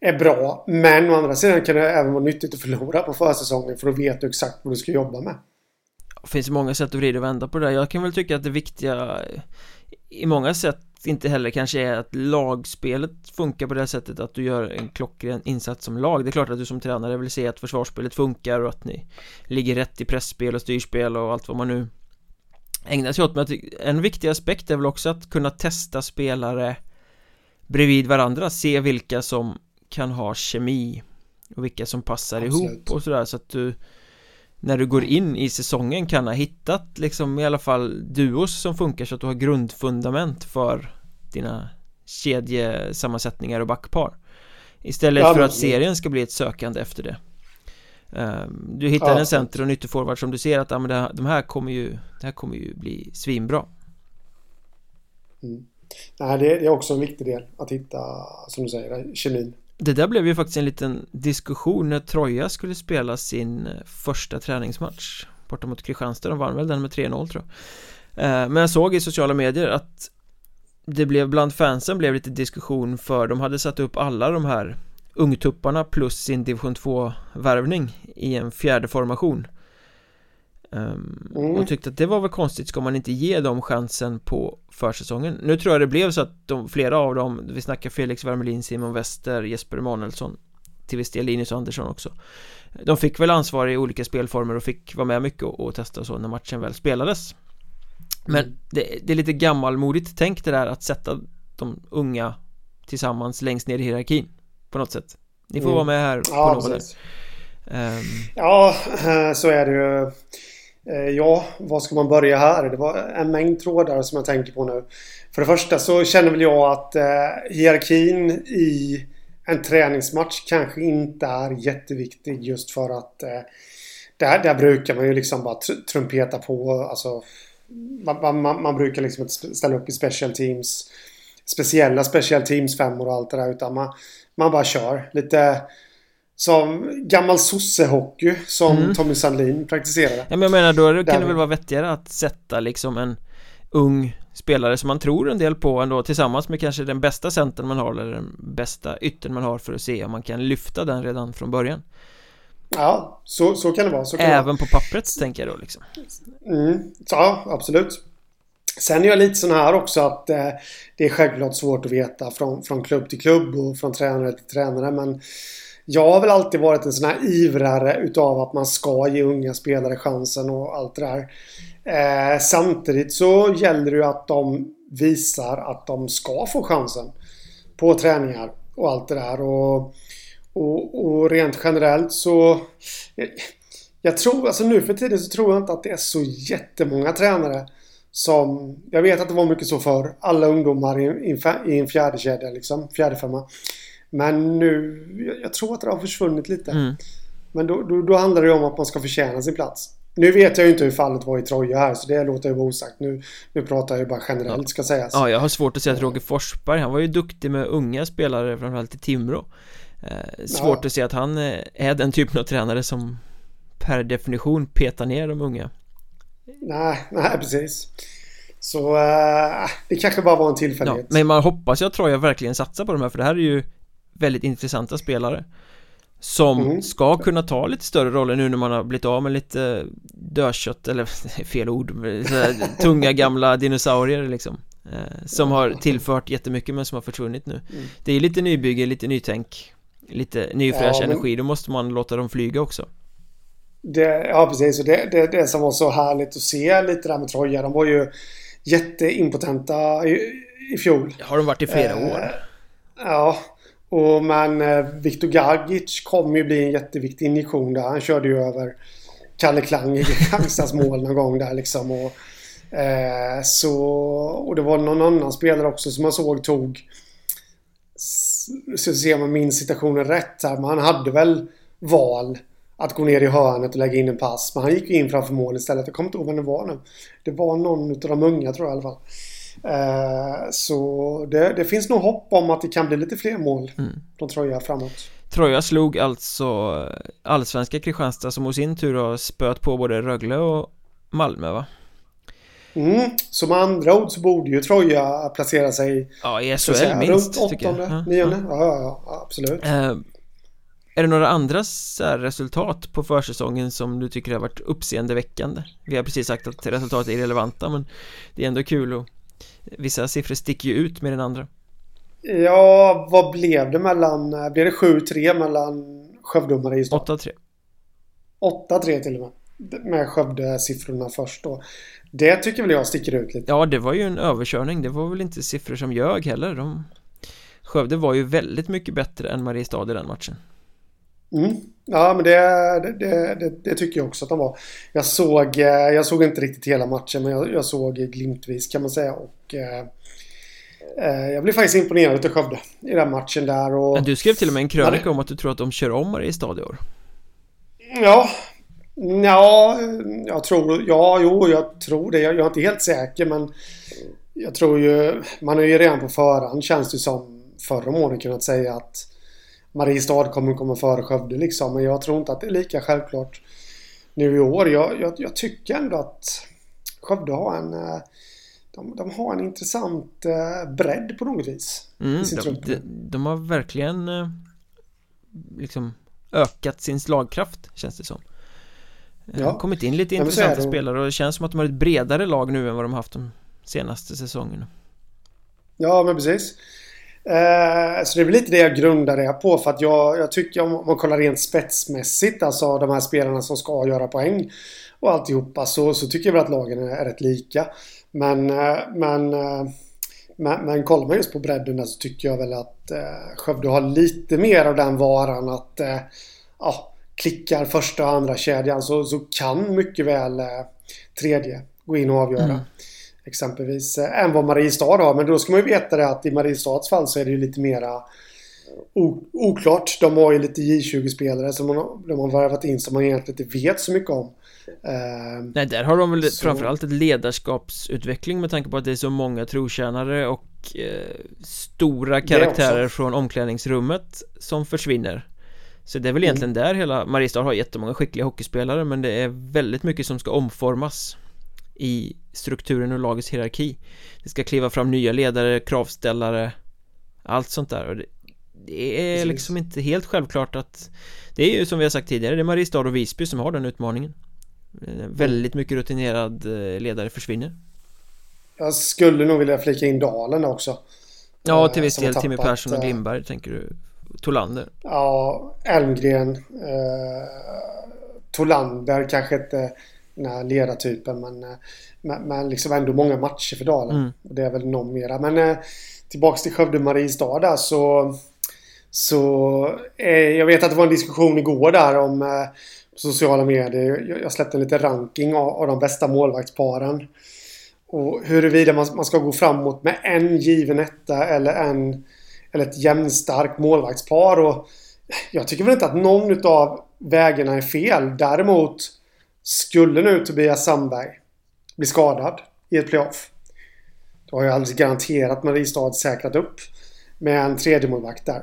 är bra. Men å andra sidan kan det även vara nyttigt att förlora på försäsongen för då vet du exakt vad du ska jobba med. Det finns många sätt att vrida och vända på det. Jag kan väl tycka att det viktiga i många sätt inte heller kanske är att lagspelet funkar på det sättet att du gör en klockren insats som lag Det är klart att du som tränare vill se att försvarsspelet funkar och att ni ligger rätt i pressspel och styrspel och allt vad man nu ägnar sig åt Men en viktig aspekt är väl också att kunna testa spelare bredvid varandra, se vilka som kan ha kemi och vilka som passar Absolut. ihop och sådär. Så att du när du går in i säsongen kan ha hittat liksom i alla fall duos som funkar så att du har grundfundament för dina kedjesammansättningar och backpar. Istället ja, för att serien ska bli ett sökande efter det Du hittar ja, en center och nyttoforward som du ser att ja, men det, de här kommer ju Det här kommer ju bli svinbra. Mm. Nej, det, är också en viktig del att hitta, som du säger, kemin. Det där blev ju faktiskt en liten diskussion när Troja skulle spela sin eh, första träningsmatch Borta mot Kristianstad, de vann väl den med 3-0 tror jag. Ehm, Men jag såg i sociala medier att det blev bland fansen blev lite diskussion för de hade satt upp alla de här ungtupparna plus sin division 2 värvning i en fjärde formation. Um, mm. och tyckte att det var väl konstigt ska man inte ge dem chansen på försäsongen? Nu tror jag det blev så att de, flera av dem vi snackar Felix Wermelin, Simon Wester, Jesper Emanuelsson till viss del Linus Andersson också. De fick väl ansvar i olika spelformer och fick vara med mycket och, och testa och så när matchen väl spelades. Men mm. det, det, är lite gammalmodigt tänk det där att sätta de unga tillsammans längst ner i hierarkin på något sätt. Ni får mm. vara med här på ja, något sätt. Um... Ja, så är det ju. Eh, ja, var ska man börja här? Det var en mängd trådar som jag tänker på nu. För det första så känner väl jag att eh, hierarkin i en träningsmatch kanske inte är jätteviktig just för att eh, där, där brukar man ju liksom bara trumpeta på. Alltså man, man, man, brukar liksom inte ställa upp i special teams. Speciella special teams femmor och allt det där. Utan man, man bara kör. Lite som gammal sossehockey som mm. Tommy Sandlin praktiserade. Ja, men jag menar då kan det väl vara vettigare att sätta liksom en ung spelare som man tror en del på ändå tillsammans med kanske den bästa centern man har eller den bästa yttern man har för att se om man kan lyfta den redan från början. Ja, så, så kan det vara. Så Även vara. på pappret tänker jag då liksom. Mm, ja, absolut. Sen är jag lite sån här också att eh, det är självklart svårt att veta från, från klubb till klubb och från tränare till tränare. Men jag har väl alltid varit en sån här ivrare utav att man ska ge unga spelare chansen och allt det där. Eh, samtidigt så gäller det ju att de visar att de ska få chansen på träningar och allt det där. Och och, och rent generellt så... Jag, jag tror, alltså nu för tiden så tror jag inte att det är så jättemånga tränare som... Jag vet att det var mycket så för alla ungdomar i, i en fjärde kedja liksom, fjärde femma. Men nu, jag, jag, tror att det har försvunnit lite. Mm. Men då, då, då, handlar det om att man ska förtjäna sin plats. Nu vet jag ju inte hur fallet var i Troja här så det låter ju vara osagt. Nu, nu pratar jag ju bara generellt ja. ska sägas. Ja, jag har svårt att säga att Roger Forsberg, han var ju duktig med unga spelare framförallt i Timrå. Eh, svårt ja. att se att han eh, är den typen av tränare som per definition petar ner de unga. Nej, nej precis. Så äh, det kanske bara var en tillfällighet. Ja, men man hoppas ju att Troja verkligen satsar på de här för det här är ju väldigt intressanta spelare. Som mm. ska kunna ta lite större roller nu när man har blivit av med lite dödkött eller fel ord Tunga gamla dinosaurier liksom eh, Som har tillfört jättemycket men som har försvunnit nu mm. Det är lite nybygge, lite nytänk lite ny fräsch ja, energi, då måste man låta dem flyga också. Det, ja, precis. Och det, det, det som var så härligt att se lite där med Troja, de var ju jätteimpotenta i, i fjol. Har de varit i flera eh, år? Ja. Och men eh, Viktor Gagic kommer ju bli en jätteviktig injektion där. Han körde ju över Kalle Klang i Kristianstads mål någon gång där liksom. Och, eh, så, och det var någon annan spelare också som man såg tog så ser man min situationen rätt här. Men han hade väl val att gå ner i hörnet och lägga in en pass. Men han gick ju in framför mål istället. Jag kommer inte ihåg vem det var nu. Det var någon av de unga tror jag i alla fall. Eh, så det, det, finns nog hopp om att det kan bli lite fler mål mm. från Troja framåt. Troja slog alltså allsvenska Kristianstad som å sin tur har spöat på både Rögle och Malmö va? Mm. Så med andra ord så borde ju Troja placera sig Ja, i SHL minst runt åttonde, nionde. Ja. Ja, ja, absolut. Eh, är det några andra resultat på försäsongen som du tycker har varit uppseendeväckande? Vi har precis sagt att resultatet är irrelevanta men det är ändå kul och vissa siffror sticker ju ut med den andra. Ja, vad blev det mellan, blev det 7-3 mellan Skövde och Mariestad? 8-3 8-3 till och med med Skövde-siffrorna först då. Det tycker väl jag sticker ut lite. Ja, det var ju en överkörning. Det var väl inte siffror som ljög heller. De... Skövde var ju väldigt mycket bättre än Mariestad i den matchen. Mm. Ja, men det, det, det, det, tycker jag också att de var. Jag såg, eh, jag såg inte riktigt hela matchen, men jag, jag såg glimtvis kan man säga. Och, eh, Eh, jag blev faktiskt imponerad av Skövde i den matchen där och... Du skrev till och med en krönika om att du tror att de kör om Mariestad i år. Ja, Ja, jag tror... Ja, jo, jag tror det. Jag, jag är inte helt säker men... Jag tror ju... Man har ju redan på förhand känns det som förra åren kunnat säga att Mariestad kommer komma före Skövde liksom. Men jag tror inte att det är lika självklart nu i år. Jag, jag, jag tycker ändå att Skövde har en... Eh, de, de har en intressant eh, bredd på något vis. Mm, de, de, de, har verkligen eh, liksom ökat sin slagkraft känns det som. Ja. Kommit in lite intressanta spelare och det känns som att de har ett bredare lag nu än vad de haft de senaste säsongerna. Ja, men precis. Eh, så det är väl lite det jag grundar det på för att jag, jag tycker om man kollar rent spetsmässigt, alltså de här spelarna som ska göra poäng och alltihopa så, så tycker jag väl att lagen är, är rätt lika. Men, eh, men, eh, men, men kollar man just på bredden där så tycker jag väl att eh, Skövde har lite mer av den varan att eh, ja, klickar första och andra kedjan så, så kan mycket väl eh, tredje gå in och avgöra. Mm. Exempelvis eh, än vad Mariestad har. Men då ska man ju veta det att i Mariestads fall så är det ju lite mera oklart. De har ju lite J20-spelare som de har värvat in som man egentligen inte vet så mycket om. Uh, Nej, där har de väl så... framförallt ett ledarskapsutveckling med tanke på att det är så många trotjänare och eh, stora karaktärer från omklädningsrummet som försvinner. Så det är väl mm. egentligen där hela Mariestad har jättemånga skickliga hockeyspelare men det är väldigt mycket som ska omformas i strukturen och lagets hierarki Det ska kliva fram nya ledare, kravställare Allt sånt där och det, det är Precis. liksom inte helt självklart att Det är ju som vi har sagt tidigare, det är Mariestad och Visby som har den utmaningen eh, Väldigt mycket rutinerad eh, ledare försvinner Jag skulle nog vilja flika in Dalen också Ja, till viss del Timmy Persson och Glimberg tänker du Tolander? Ja, Elmgren. Eh, Tolander kanske inte den här ledartypen men, eh, men, men liksom ändå många matcher för Dalen. Mm. Och det är väl någon mera. Men eh, tillbaks till Skövde Mariestad där så så eh, jag vet att det var en diskussion igår där om eh, sociala medier. Jag, jag släppte en liten ranking av, av de bästa målvaktsparen. Och huruvida man, man ska gå framåt med en given etta eller en eller ett jämnstarkt målvaktspar. Och jag tycker väl inte att någon av vägarna är fel. Däremot skulle nu Tobias Sandberg bli skadad i ett playoff. Då har ju alldeles garanterat Mariestad säkrat upp med en tredje målvakt där.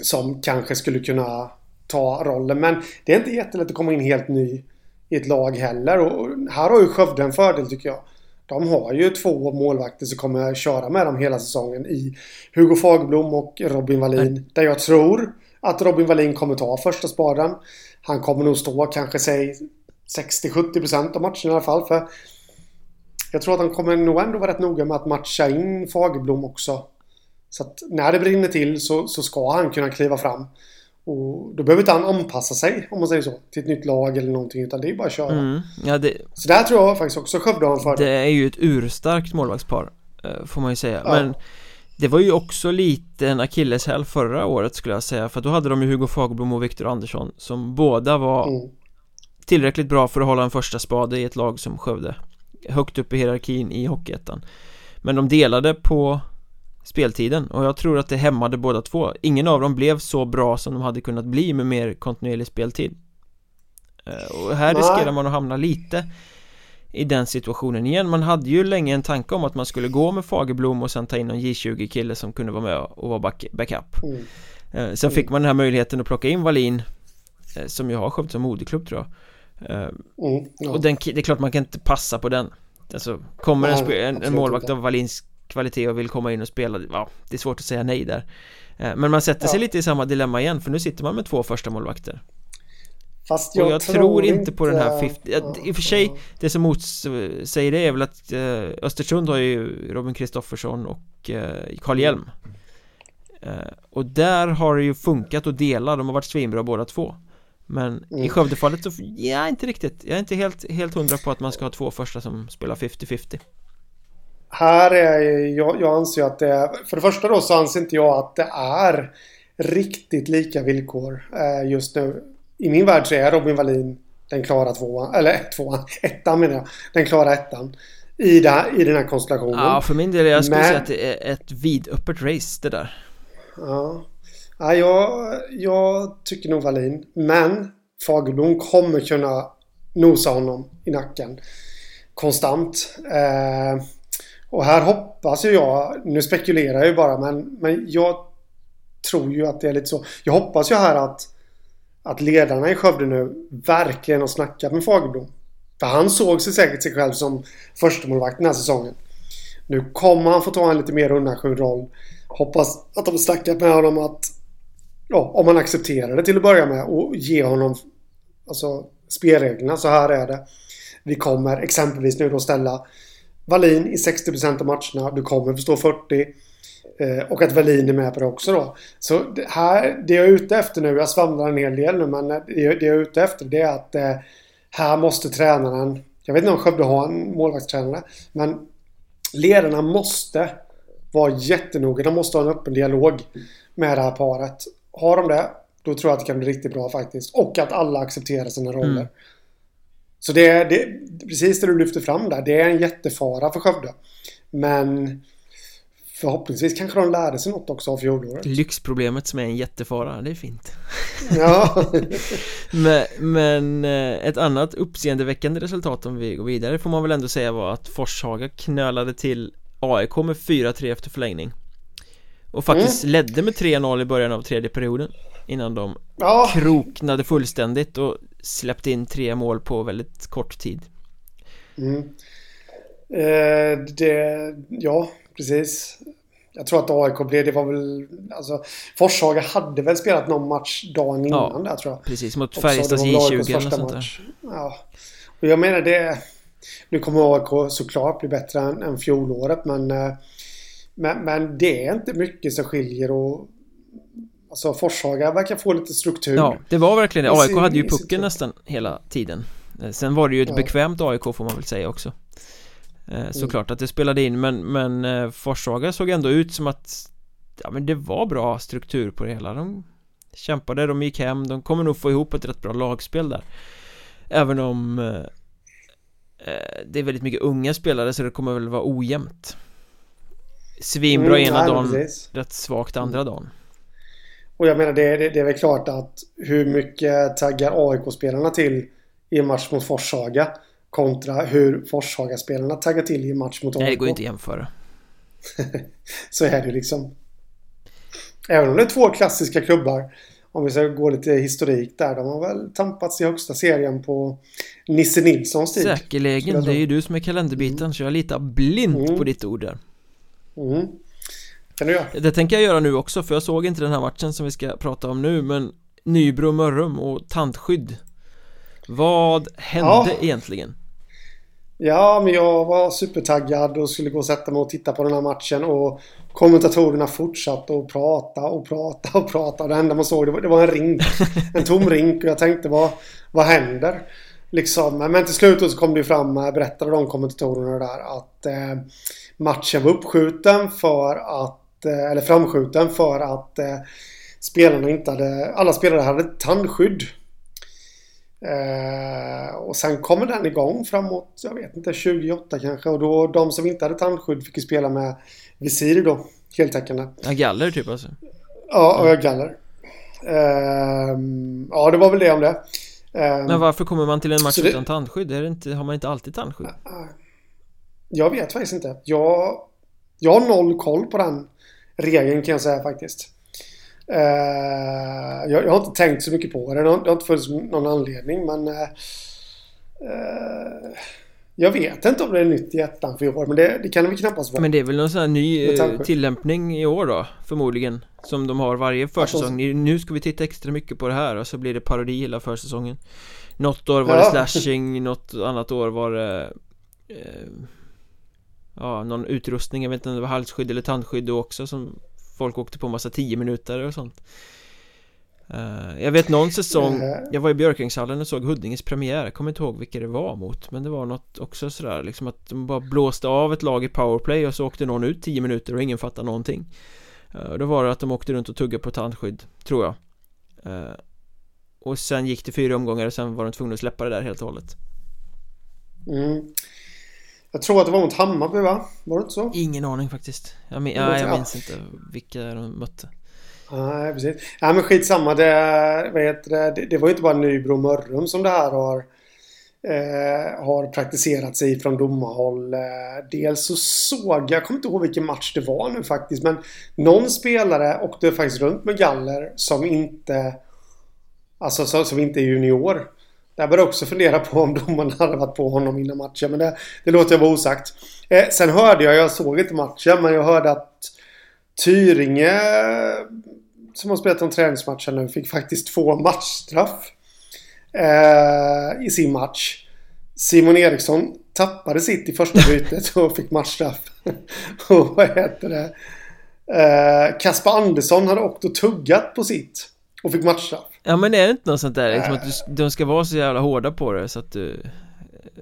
Som kanske skulle kunna ta rollen. Men det är inte jättelätt att komma in helt ny i ett lag heller. Och här har ju Skövde en fördel tycker jag. De har ju två målvakter som kommer köra med dem hela säsongen i Hugo Fagerblom och Robin Wallin. Där jag tror att Robin Wallin kommer ta första spaden. Han kommer nog stå kanske säg 60-70% av matchen i alla fall. För jag tror att han kommer nog ändå vara rätt noga med att matcha in Fagerblom också. Så att när det brinner till så, så ska han kunna kliva fram. Och då behöver inte han anpassa sig, om man säger så, till ett nytt lag eller någonting. Utan det är bara att köra. Mm, ja, det, så där tror jag faktiskt också Skövde har en fördel. Det är ju ett urstarkt målvaktspar, eh, får man ju säga. Ja. Men det var ju också lite en akilleshäl förra året skulle jag säga. För då hade de ju Hugo Fagerblom och Viktor Andersson som båda var mm. Tillräckligt bra för att hålla en första spade i ett lag som Skövde. Högt upp i hierarkin i Hockeyettan. Men de delade på speltiden och jag tror att det hämmade båda två Ingen av dem blev så bra som de hade kunnat bli med mer kontinuerlig speltid eh, Och här riskerar man att hamna lite i den situationen igen Man hade ju länge en tanke om att man skulle gå med Fagerblom och sen ta in en J20 kille som kunde vara med och vara back backup mm. Eh, sen fick man den här möjligheten att plocka in Wallin eh, Som ju har Skövde som moderklubb tror jag mm, ja. Och den, det är klart man kan inte passa på den. Alltså kommer en, en, en målvakt av Wallins kvalitet och vill komma in och spela Ja, det är svårt att säga nej där. Eh, Men man sätter sig lite i samma dilemma igen för nu sitter man med två första målvakter. Fast jag, och jag tror, tror inte på den här 50 I och för sig, det som motsäger det är väl att eh, Östersund har ju Robin Kristoffersson och eh, Carl Hjelm. Och där har det ju funkat att dela, de har varit svinbra båda två Men mm. i Skövdefallet så, ja inte riktigt Jag är inte helt, helt hundra på att man ska ha två första som spelar 50-50 här är jag, jag anser att det är, För det första då så anser inte jag att det är riktigt lika villkor eh, just nu. I min värld så är Robin Wallin den klara tvåan, eller tvåan, ettan menar jag. Den klara ettan. i, det, i den här konstellationen. Ja, för min del, jag skulle Men... säga att det är ett vidöppet race det där. Ja, ja jag, jag tycker nog Wallin. Men Fagerblom kommer kunna nosa honom i nacken konstant. Eh, och här hoppas ju jag, nu spekulerar jag ju bara, men, men jag tror ju att det är lite så. Jag hoppas ju här att, att ledarna i Skövde nu verkligen har snackat med Fagerblom. För han såg sig säkert sig själv som förstemålvakt den här säsongen. Nu kommer han få ta en lite mer undanskymd roll. Hoppas att de har snackat med honom att ja, om man accepterar det till att börja med och ge honom alltså, spelreglerna. Så här är det. Vi kommer exempelvis nu då ställa Wallin i 60% av matcherna. Du kommer förstå 40 % och att Wallin är med på det också då. Så det här, det jag är ute efter nu, jag svamlar en hel del nu, men eh, det, det jag är ute efter det är att eh, här måste tränaren, jag vet inte om Skövde har en målvaktstränare, men ledarna måste vara jättenoga. De måste ha en öppen dialog med det här paret. Har de det, då tror jag att det kan bli riktigt bra faktiskt. Och att alla accepterar sina roller. Mm. Så det är det, precis det du lyfter fram där. Det är en jättefara för Skövde. Men förhoppningsvis kanske de lärde sig något också av fjolåret. Lyxproblemet som är en jättefara, det är fint. Ja. men, men eh, ett annat uppseendeväckande resultat om vi går vidare får man väl ändå säga var att Forshaga knölade till AIK med 4-3 efter förlängning. Och faktiskt mm. ledde med 3-0 i början av tredje perioden Innan de ja. kroknade fullständigt och släppte in tre mål på väldigt kort tid. Mm. eh, det, Ja, precis. Jag tror att AIK blev, det. Var väl Alltså Forshaga hade väl spelat någon match dagen innan ja, där tror jag. Precis, mot Färjestads J20 eller sånt där. Ja. Och jag menar det Nu kommer AIK såklart bli bättre än, än fjolåret men eh, men, men det är inte mycket som skiljer och Alltså Forshaga verkar få lite struktur. Ja, det var verkligen det. AIK hade ju pucken nästan hela tiden. Eh, Sen var det ju ett ja. bekvämt AIK får man väl säga också. Eh, mm. Såklart att det spelade in men, men eh, Forshaga såg ändå ut som att Ja men det var bra struktur på det hela. De kämpade, de gick hem, de kommer nog få ihop ett rätt bra lagspel där. Även om Det är väldigt mycket unga spelare så det kommer väl vara ojämnt Svinbra mm, ena nej, dagen, precis. rätt svagt andra mm. dagen Och jag menar det, det, det, är väl klart att hur mycket taggar AIK-spelarna till i en match mot Forshaga kontra hur Forshaga-spelarna taggar till i en match mot AIK. Nej, det går inte att jämföra. så är det liksom. Även om det är två klassiska klubbar. Om vi ska gå lite historik där. De har väl tampats i högsta serien på Nisse Nilssons tid. Säkerligen. Det är ju du som är kalenderbiten. Mm. Så jag litar blint mm. på ditt ord där. Mm. Kan du göra? Det tänker jag göra nu också för jag såg inte den här matchen som vi ska prata om nu men Nybro Mörrum och tandskydd Vad hände ja. egentligen? Ja, men jag var supertaggad och skulle gå och sätta mig och titta på den här matchen och kommentatorerna fortsatte att prata och prata och prata. Det enda man såg det var, det var en rink. En tom rink och jag tänkte vad, vad händer? Liksom. Men till slut så kom det fram, berättade de kommentatorerna där att eh, matchen var uppskjuten för att, eh, eller framskjuten för att eh, spelarna inte hade, alla spelare hade tandskydd. Eh, och sen kommer den igång framåt, jag vet inte, 28 kanske. Och då de som inte hade tandskydd fick ju spela med visir då, heltäckande. Ja, galler typ alltså? Ja, och jag galler. Eh, ja, det var väl det om det. Eh, Men varför kommer man till en match utan tandskydd? Är det inte, har man inte alltid tandskydd? Jag vet faktiskt inte. Jag, jag har noll koll på den regeln kan jag säga faktiskt. Uh, jag, jag, har inte tänkt så mycket på det. Det har, det har inte funnits någon anledning men uh, uh, Jag vet inte om det är nytt i ettan för i år men det, det kan det väl knappast vara. Men det är väl någon sån här ny tillämpning i år då förmodligen Som de har varje försäsong. Nu ska vi titta extra mycket på det här och så blir det parodi hela försäsongen. Något år var det ja. slashing, något annat år var det ja, någon utrustning, jag vet inte om det var halsskydd eller tandskydd då också som folk åkte på massa 10 minuter och sånt. Uh, Jag vet någon säsong, jag var i Björkängshallen och såg Huddinges premiär, jag kommer inte ihåg vilka det var mot Men det var något också sådär liksom att de bara blåste av ett lag i powerplay och så åkte någon ut 10 minuter och ingen fattade någonting. Uh, Då var det att de åkte runt och tuggade på tandskydd, tror jag. Uh, Och sen gick det fyra omgångar och sen var de tvungna att släppa det där helt och hållet. Mm. Jag tror att det var mot Hammarby va? Var det inte så? Ingen aning faktiskt Jag, min, ja, jag minns inte vilka de mötte Nej, precis. Nej, men skitsamma. Det, heter det, det, var ju inte bara Nybro Mörrum som det här har eh, har praktiserats i från domarhåll. Eh, dels så såg jag, kommer inte ihåg vilken match det var nu faktiskt, men någon spelare åkte faktiskt runt med galler som inte Alltså som, som inte är junior. Jag började också fundera på om domarna hade varit på honom innan matchen. Men det, det låter jag vara osagt. Eh, sen hörde jag, jag såg inte matchen, men jag hörde att Tyringe som har spelat de träningsmatchen nu fick faktiskt två matchstraff. Eh, I sin match. Simon Eriksson tappade sitt i första bytet och fick matchstraff. och vad heter det? Eh, Kasper Andersson hade åkt och tuggat på sitt. Och fick matchstraff. Ja men är det inte något sånt där liksom att du, de ska vara så jävla hårda på det så att du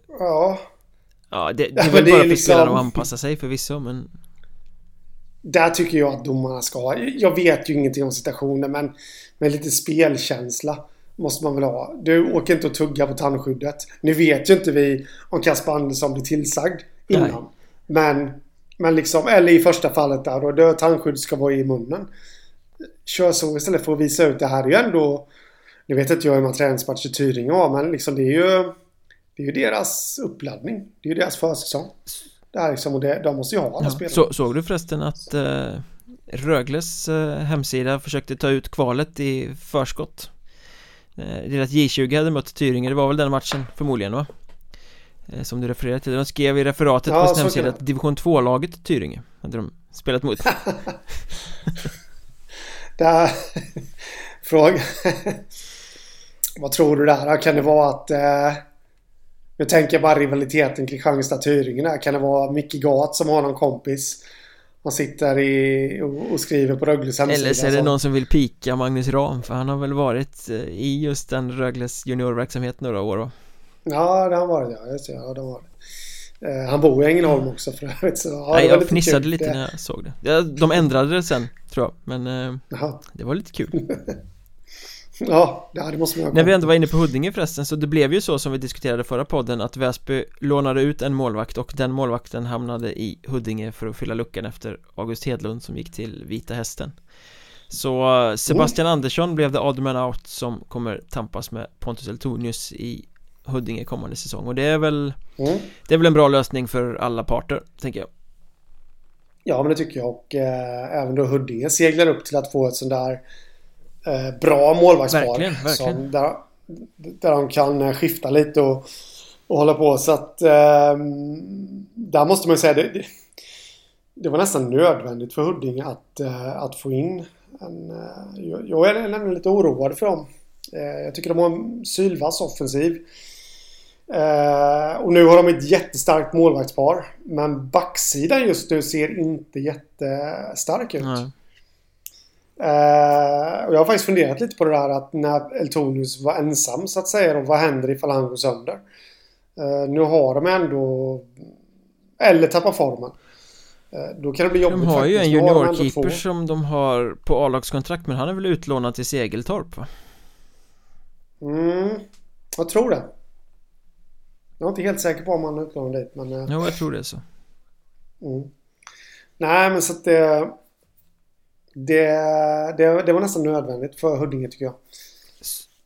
Ja. Ja det, det är väl bara för liksom... spelarna att anpassa sig förvisso men Där tycker jag att domarna ska ha Jag vet ju ingenting om situationen men Med lite spelkänsla Måste man väl ha. Du åker inte och tugga på tandskyddet. Nu vet ju inte vi Om Kasper Andersson blir tillsagd Innan. Nej. Men Men liksom Eller i första fallet där då, då tandskydd ska vara i munnen kör så istället för att visa ut det här är ju ändå Nu vet inte jag hur man träningsmatch i Tyringe har men liksom det är ju Det är ju deras uppladdning. Det är ju deras försäsong. Det här liksom och det, de måste ju ha alla ja, spelare. Så, såg du förresten att eh, Rögles eh, hemsida försökte ta ut kvalet i förskott? Eh, deras J20 hade mött Tyringe, det var väl den matchen förmodligen va? Eh, som du refererade till, de skrev i referatet ja, på sin hemsida att division 2-laget Tyringe hade de spelat mot Där... Fråga... Vad tror du där? Kan det vara att... Eh... Nu tänker jag bara rivaliteten Kristianstad-Tyringen där. Kan det vara Micke Gat som har någon kompis? Han sitter i, och, och skriver på Rögles hemsida. Eller så är det någon som vill pika Magnus Ram för han har väl varit eh, i just den Rögles juniorverksamhet några år va? Ja, det har han varit ja. Just det, ja, det har varit. Eh, han bor i Ängelholm också för övrigt så ja, Nej, jag fnissade lite det. när jag såg det. De ändrade det sen tror jag Men eh, det var lite kul. Ja, det måste man ha När vi ändå var inne på Huddinge förresten Så det blev ju så som vi diskuterade förra podden Att Väsby lånade ut en målvakt Och den målvakten hamnade i Huddinge För att fylla luckan efter August Hedlund Som gick till Vita Hästen. Så eh, Sebastian mm. Andersson blev det odd man out Som kommer tampas med Pontus Eltonius i Huddinge kommande säsong. Och det är väl mm. Det är väl en bra lösning för alla parter, tänker jag. Ja, men det tycker jag. Och eh, även då Huddinge seglar upp till att få ett sånt där eh, bra målvaktspar verkligen, verkligen. Som, där, där de kan eh, skifta lite och, och hålla på. Så att eh, där måste man ju säga det, det, det, var nästan nödvändigt för Huddinge att, eh, att få in en, eh, jag, jag är nämligen lite oroad för dem. Jag tycker de har en sylvass offensiv Eh, och nu har de ett jättestarkt målvaktspar. Men backsidan just nu ser inte jättestark ut. Mm. Eh, och jag har faktiskt funderat lite på det där att när Eltonius var ensam så att säga. Då, vad händer ifall han går sönder? Eh, nu har de ändå... Eller tappar formen. Eh, då kan det bli jobbigt De har ju en juniorkeeper som de har på A-lagskontrakt men han är väl utlånad till Segeltorp va? Mm, jag tror det. Jag är inte helt säker på om han är utlånad dit men... Eh, jo, jag tror det är så. Mm. Nej, men så att det, det, det... Det var nästan nödvändigt för Huddinge tycker jag.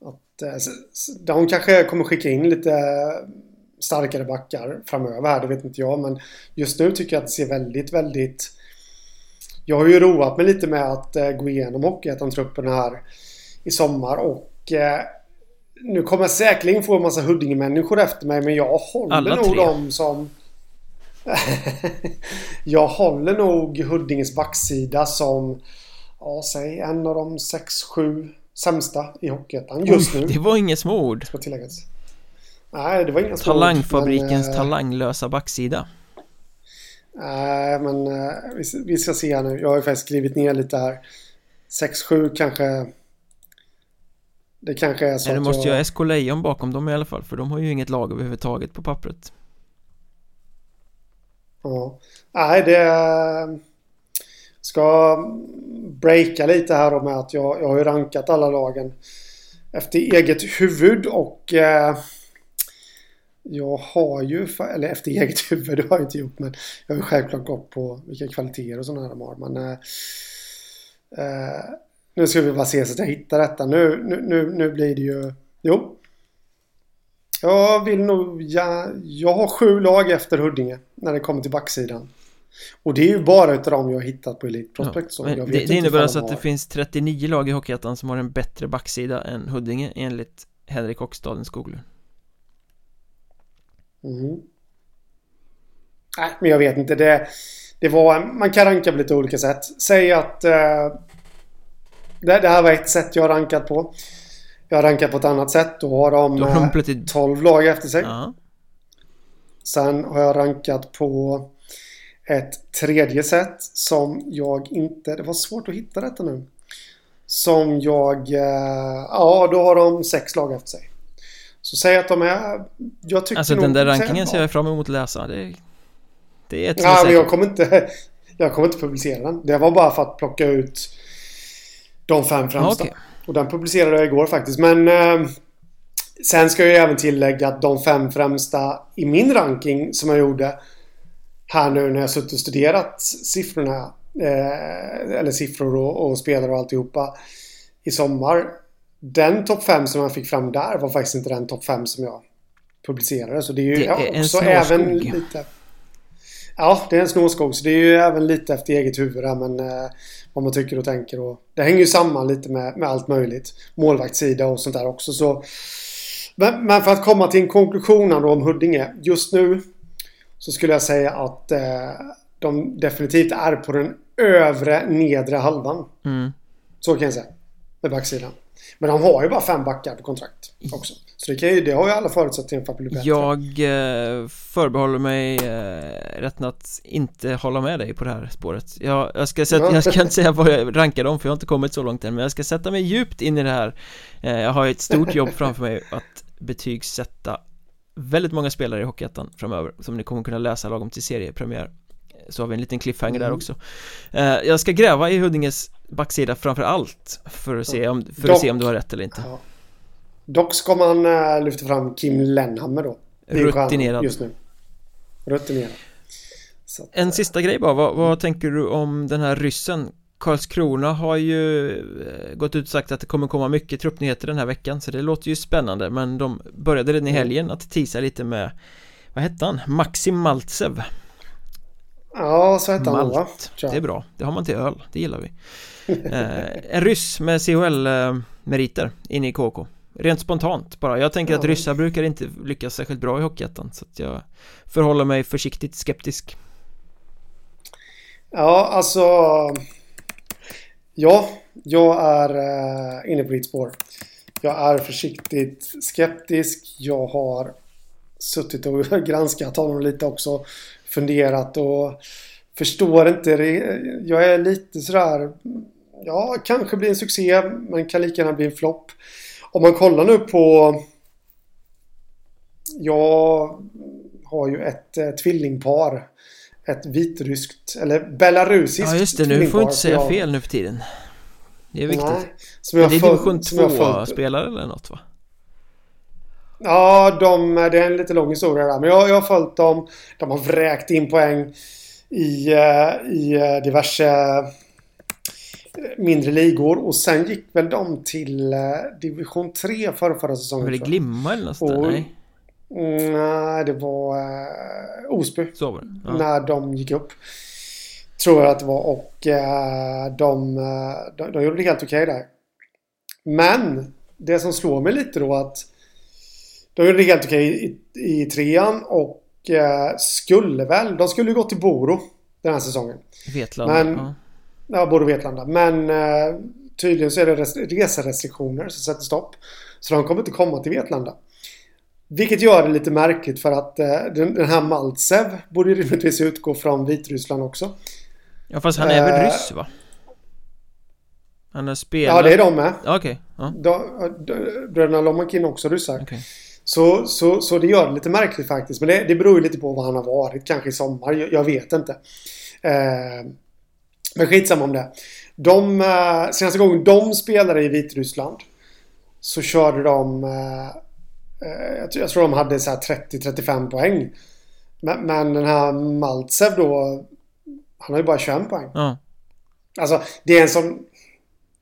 Att, eh, de kanske kommer skicka in lite starkare backar framöver här, det vet inte jag. Men just nu tycker jag att det ser väldigt, väldigt... Jag har ju roat mig lite med att eh, gå igenom Hockeyettan-truppen här i sommar och nu kommer jag säkerligen få en massa Huddinge-människor efter mig men jag håller Alla nog tre. dem som... jag håller nog Huddinges backsida som... Ja, säg en av de 6-7 sämsta i Hockeyettan just nu. Det var inga små ord. Ska tilläggas. Nej, det var inga små Talangfabrikens men, talanglösa backsida. Nej, men uh, vi, vi, ska se här nu. Jag har ju faktiskt skrivit ner lite här. 6-7 kanske det kanske är så du måste jag... ha SK Lejon bakom dem i alla fall För de har ju inget lag överhuvudtaget på pappret Ja Nej det Ska breaka lite här då med att jag, jag har ju rankat alla lagen Efter eget huvud och eh, jag har ju, eller efter eget huvud, det har jag inte gjort, men jag har ju självklart gått på vilka kvaliteter och sådana här de har. Men äh, äh, nu ska vi bara se så att jag hittar detta. Nu, nu, nu, nu blir det ju, jo. Jag vill nog, ja, jag har sju lag efter Huddinge när det kommer till backsidan. Och det är ju bara utav dem jag har hittat på Elite Prospect. Ja, det, det innebär alltså att det finns 39 lag i Hockeyettan som har en bättre backsida än Huddinge enligt Henrik Oxstaden Skoglund. Mm. Nej, men jag vet inte. Det, det var, man kan ranka på lite olika sätt. Säg att eh, det, det, här var ett sätt jag rankat på. Jag har rankat på ett annat sätt. Då har de, Då har de plötsligt... 12 lag efter sig. Ja. Sen har jag rankat på ett tredje sätt som jag inte... Det var svårt att hitta detta nu. Som jag... Eh, ja, då har de sex lag efter sig. Så säg att de är... Jag tycker Alltså nog, den där rankingen ser jag fram emot att läsa. Det, det är ett Ja, men jag kommer inte... Jag kommer inte publicera den. Det var bara för att plocka ut de fem främsta. Okay. Och den publicerade jag igår faktiskt. Men eh, sen ska jag även tillägga att de fem främsta i min ranking som jag gjorde här nu när jag suttit och studerat siffrorna. Eh, eller siffror och, och spelare och alltihopa i sommar den topp 5 som jag fick fram där var faktiskt inte den topp 5 som jag publicerade. Så det är ju det är också även lite... Ja, det är en snårskog. Så det är ju även lite efter eget huvud där, men eh, vad man tycker och tänker. Och det hänger ju samman lite med, med allt möjligt. Målvaktssida och sånt där också. Så, men, men, för att komma till en konklusion om Huddinge. Just nu så skulle jag säga att eh, de definitivt är på den övre nedre halvan. Mm. Så kan jag säga. Med backsidan. Men de har ju bara fem backar på kontrakt också. Så det, kan ju, det har ju alla förutsättningar för att bli bättre. Jag eh, förbehåller mig eh, rätten att inte hålla med dig på det här spåret. Jag, jag, ska, sätta, jag ska inte säga vad jag rankar dem för jag har inte kommit så långt än. Men jag ska sätta mig djupt in i det här. Eh, jag har ett stort jobb framför mig att betygsätta väldigt många spelare i Hockeyettan framöver som ni kommer kunna läsa lagom till seriepremiär så har vi en liten cliffhanger mm. där också eh, Jag ska gräva i Huddinges backsida framför allt För att se om, för att se om du har rätt eller inte ja. Dock ska man äh, lyfta fram Kim Lenhammer då. Rutinerad. just nu. Rutinerad. Att, En äh, sista grej bara, vad, vad tänker du om den här ryssen? Karlskrona har ju eh, gått ut och sagt att det kommer komma mycket truppnyheter den här veckan så det låter ju spännande. Men de började redan i mm. helgen att tisa lite med vad hette han? Maxim Maltsev. Ja, så hette han va? det är bra, det har man till öl, det gillar vi. Eh, En ryss med CHL-meriter inne i KK Rent spontant bara, jag tänker ja. att ryssar brukar inte lyckas särskilt bra i Hockeyettan Så att jag förhåller mig försiktigt skeptisk Ja, alltså Ja, jag är uh, inne på ditt spår Jag är försiktigt skeptisk Jag har suttit och granskat honom lite också funderat och förstår inte. Jag är lite sådär... Ja, kanske blir en succé men kan lika gärna bli en flopp. Om man kollar nu på... Jag har ju ett eh, tvillingpar. Ett vitryskt, eller belarusiskt Ja just det, nu får du inte säga jag... fel nu för tiden. Det är viktigt. Nej, som jag det är division 2-spelare eller något va? Ja, de, det är en lite lång historia där. Men jag, jag har följt dem. De har vräkt in poäng i, eh, i eh, diverse mindre ligor. Och sen gick väl de till division 3 förra, förra säsongen. Var det Glimma eller något och, Nej. Nej, det var uh, Osby. Så. Ja. När de gick upp. Tror jag att det var. Och uh, de, de, de gjorde det helt okej okay där. Men det som slår mig lite då att de gjorde det helt okej i, i trean och eh, skulle väl... De skulle ju gå till Boro den här säsongen. Vetlanda. Men, ja. Ja, Boro Vetlanda. Men eh, tydligen så är det reserestriktioner som sätter stopp. Så de kommer inte komma till Vetlanda. Vilket gör det lite märkligt för att eh, den, den här Maltsev borde rimligtvis utgå från Vitryssland också. Ja fast han är väl eh, ryss va? Han har spelat... Ja det är de med. Okej. Okay. Ja. Bröderna Lomakin också ryssar. Okay. Så, så, så det gör det lite märkligt faktiskt. Men det, det beror ju lite på vad han har varit. Kanske i sommar. Jag, jag vet inte. Eh, men skitsamma om det. De, eh, senaste gången de spelade i Vitryssland så körde de... Eh, Eh, jag, tror de hade så här 30-35 poäng. Men, den här Maltsev då. Han har ju bara 21 poäng. Ja. Alltså det är en sån...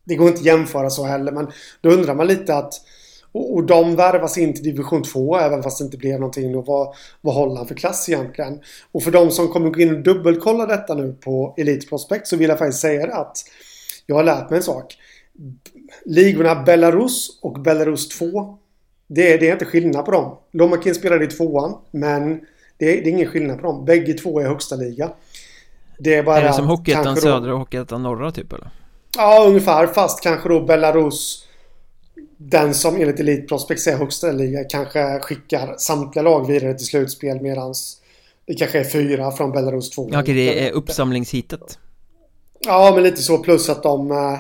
Det går inte att jämföra så heller men då undrar man lite att... Och, och de värvas in till division 2 även fast det inte blev någonting. Och vad, vad håller han för klass egentligen? Och för de som kommer gå in och dubbelkolla detta nu på Elite Prospect så vill jag faktiskt säga att jag har lärt mig en sak. Ligorna Belarus och Belarus 2 det är, det är inte skillnad på dem. Lomakin spelar i tvåan men det är, det är ingen skillnad på dem. Bägge två är högsta liga. Det är bara... Är det som Hockeyettan södra och Hockeyettan norra typ eller? Ja, ungefär. Fast kanske då Belarus den som enligt Elite Prospects är högsta liga kanske skickar samtliga lag vidare till slutspel medans det kanske är fyra från Belarus 2. Ja, okej, det är uppsamlingshitet. Ja, men lite så plus att de... Eh,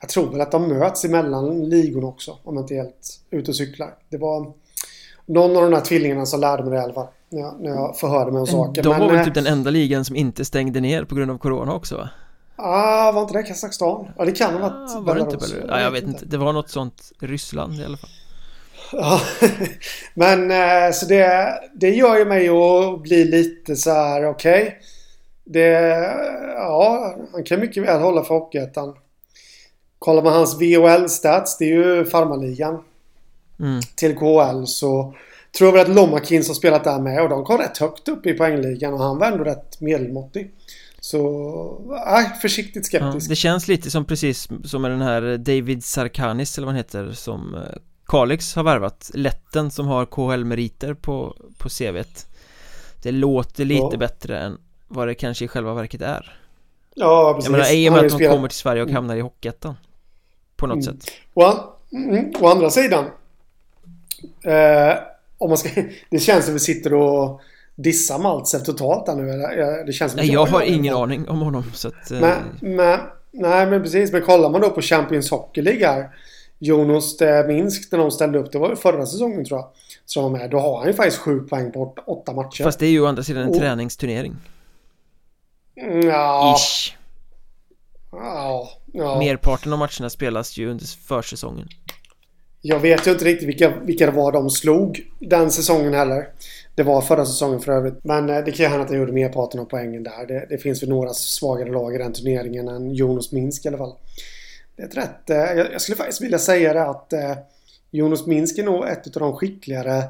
jag tror väl att de möts emellan ligorna också. Om jag inte är helt ute och cyklar. Det var någon av de där tvillingarna som lärde mig det i alla fall. När jag, förhörde mig om saker. De var väl eh, typ den enda ligan som inte stängde ner på grund av Corona också va? Ah, var inte det Kazakstan? Ja, det kan ha varit ah, var det inte Belarus? Ja, jag vet inte. Det var något sånt Ryssland i alla fall. Ja, men eh, så det, det gör ju mig att bli lite så här okej. Okay. Det, ja, han kan mycket väl hålla för Hockeyettan. Kollar man hans VHL-stats, det är ju farmarligan. Mm. Till KHL så tror jag väl att Lomakin som spelat där med och de kom rätt högt upp i poängligan och han var ändå rätt medelmåttig. Så, nej, försiktigt skeptisk. Ja, det känns lite som precis som med den här David Sarkanis eller vad han heter som eh, Kalix har värvat Letten som har KHL-meriter på, på CVt Det låter lite ja. bättre än vad det kanske i själva verket är Ja, precis Jag menar, i och med att de kommer till Sverige och hamnar i Hockeyettan På något mm. sätt å, mm, å andra sidan eh, Om man ska Det känns som vi sitter och dissar Maltsev totalt där nu? Det känns som Nej, jag, jag har ingen aning om honom så att eh... men, men, Nej, men precis Men kollar man då på Champions Hockey League här Jonas Minsk när de ställde upp, det var förra säsongen tror jag. Så var med. Då har han ju faktiskt sju poäng på åtta matcher. Fast det är ju å andra sidan en och... träningsturnering. Ja. Ish. Ja, ja. Merparten av matcherna spelas ju under försäsongen. Jag vet ju inte riktigt vilka, vilka det var de slog den säsongen heller. Det var förra säsongen för övrigt. Men eh, det kan ju hända att han gjorde merparten av poängen där. Det, det finns väl några svagare lag i den turneringen än Jonas Minsk i alla fall. Det är ett rätt... Eh, jag, jag skulle faktiskt vilja säga det att eh, Jonas Minsk är nog ett av de skickligare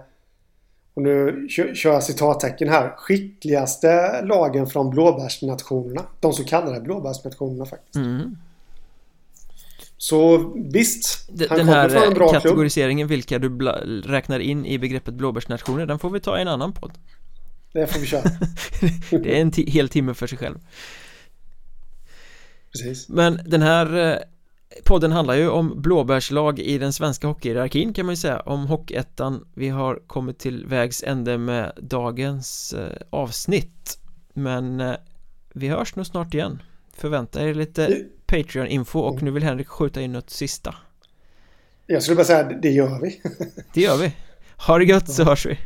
och nu kör jag citattecken här. Skickligaste lagen från blåbärsnationerna. De så kallade blåbärsnationerna faktiskt. Mm. Så visst. D den här kategoriseringen klubb. vilka du räknar in i begreppet blåbärsnationer. Den får vi ta i en annan podd. Det får vi köra. det är en hel timme för sig själv. Precis. Men den här eh, Podden handlar ju om blåbärslag i den svenska hockeyhierarkin kan man ju säga Om Hockeyettan Vi har kommit till vägs ände med dagens eh, avsnitt Men eh, vi hörs nog snart igen Förvänta er lite Patreon-info och nu vill Henrik skjuta in något sista. Jag skulle bara säga det gör vi. Det gör vi. Ha det gött så hörs vi.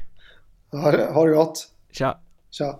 Ha ha det gott. Tja. Tja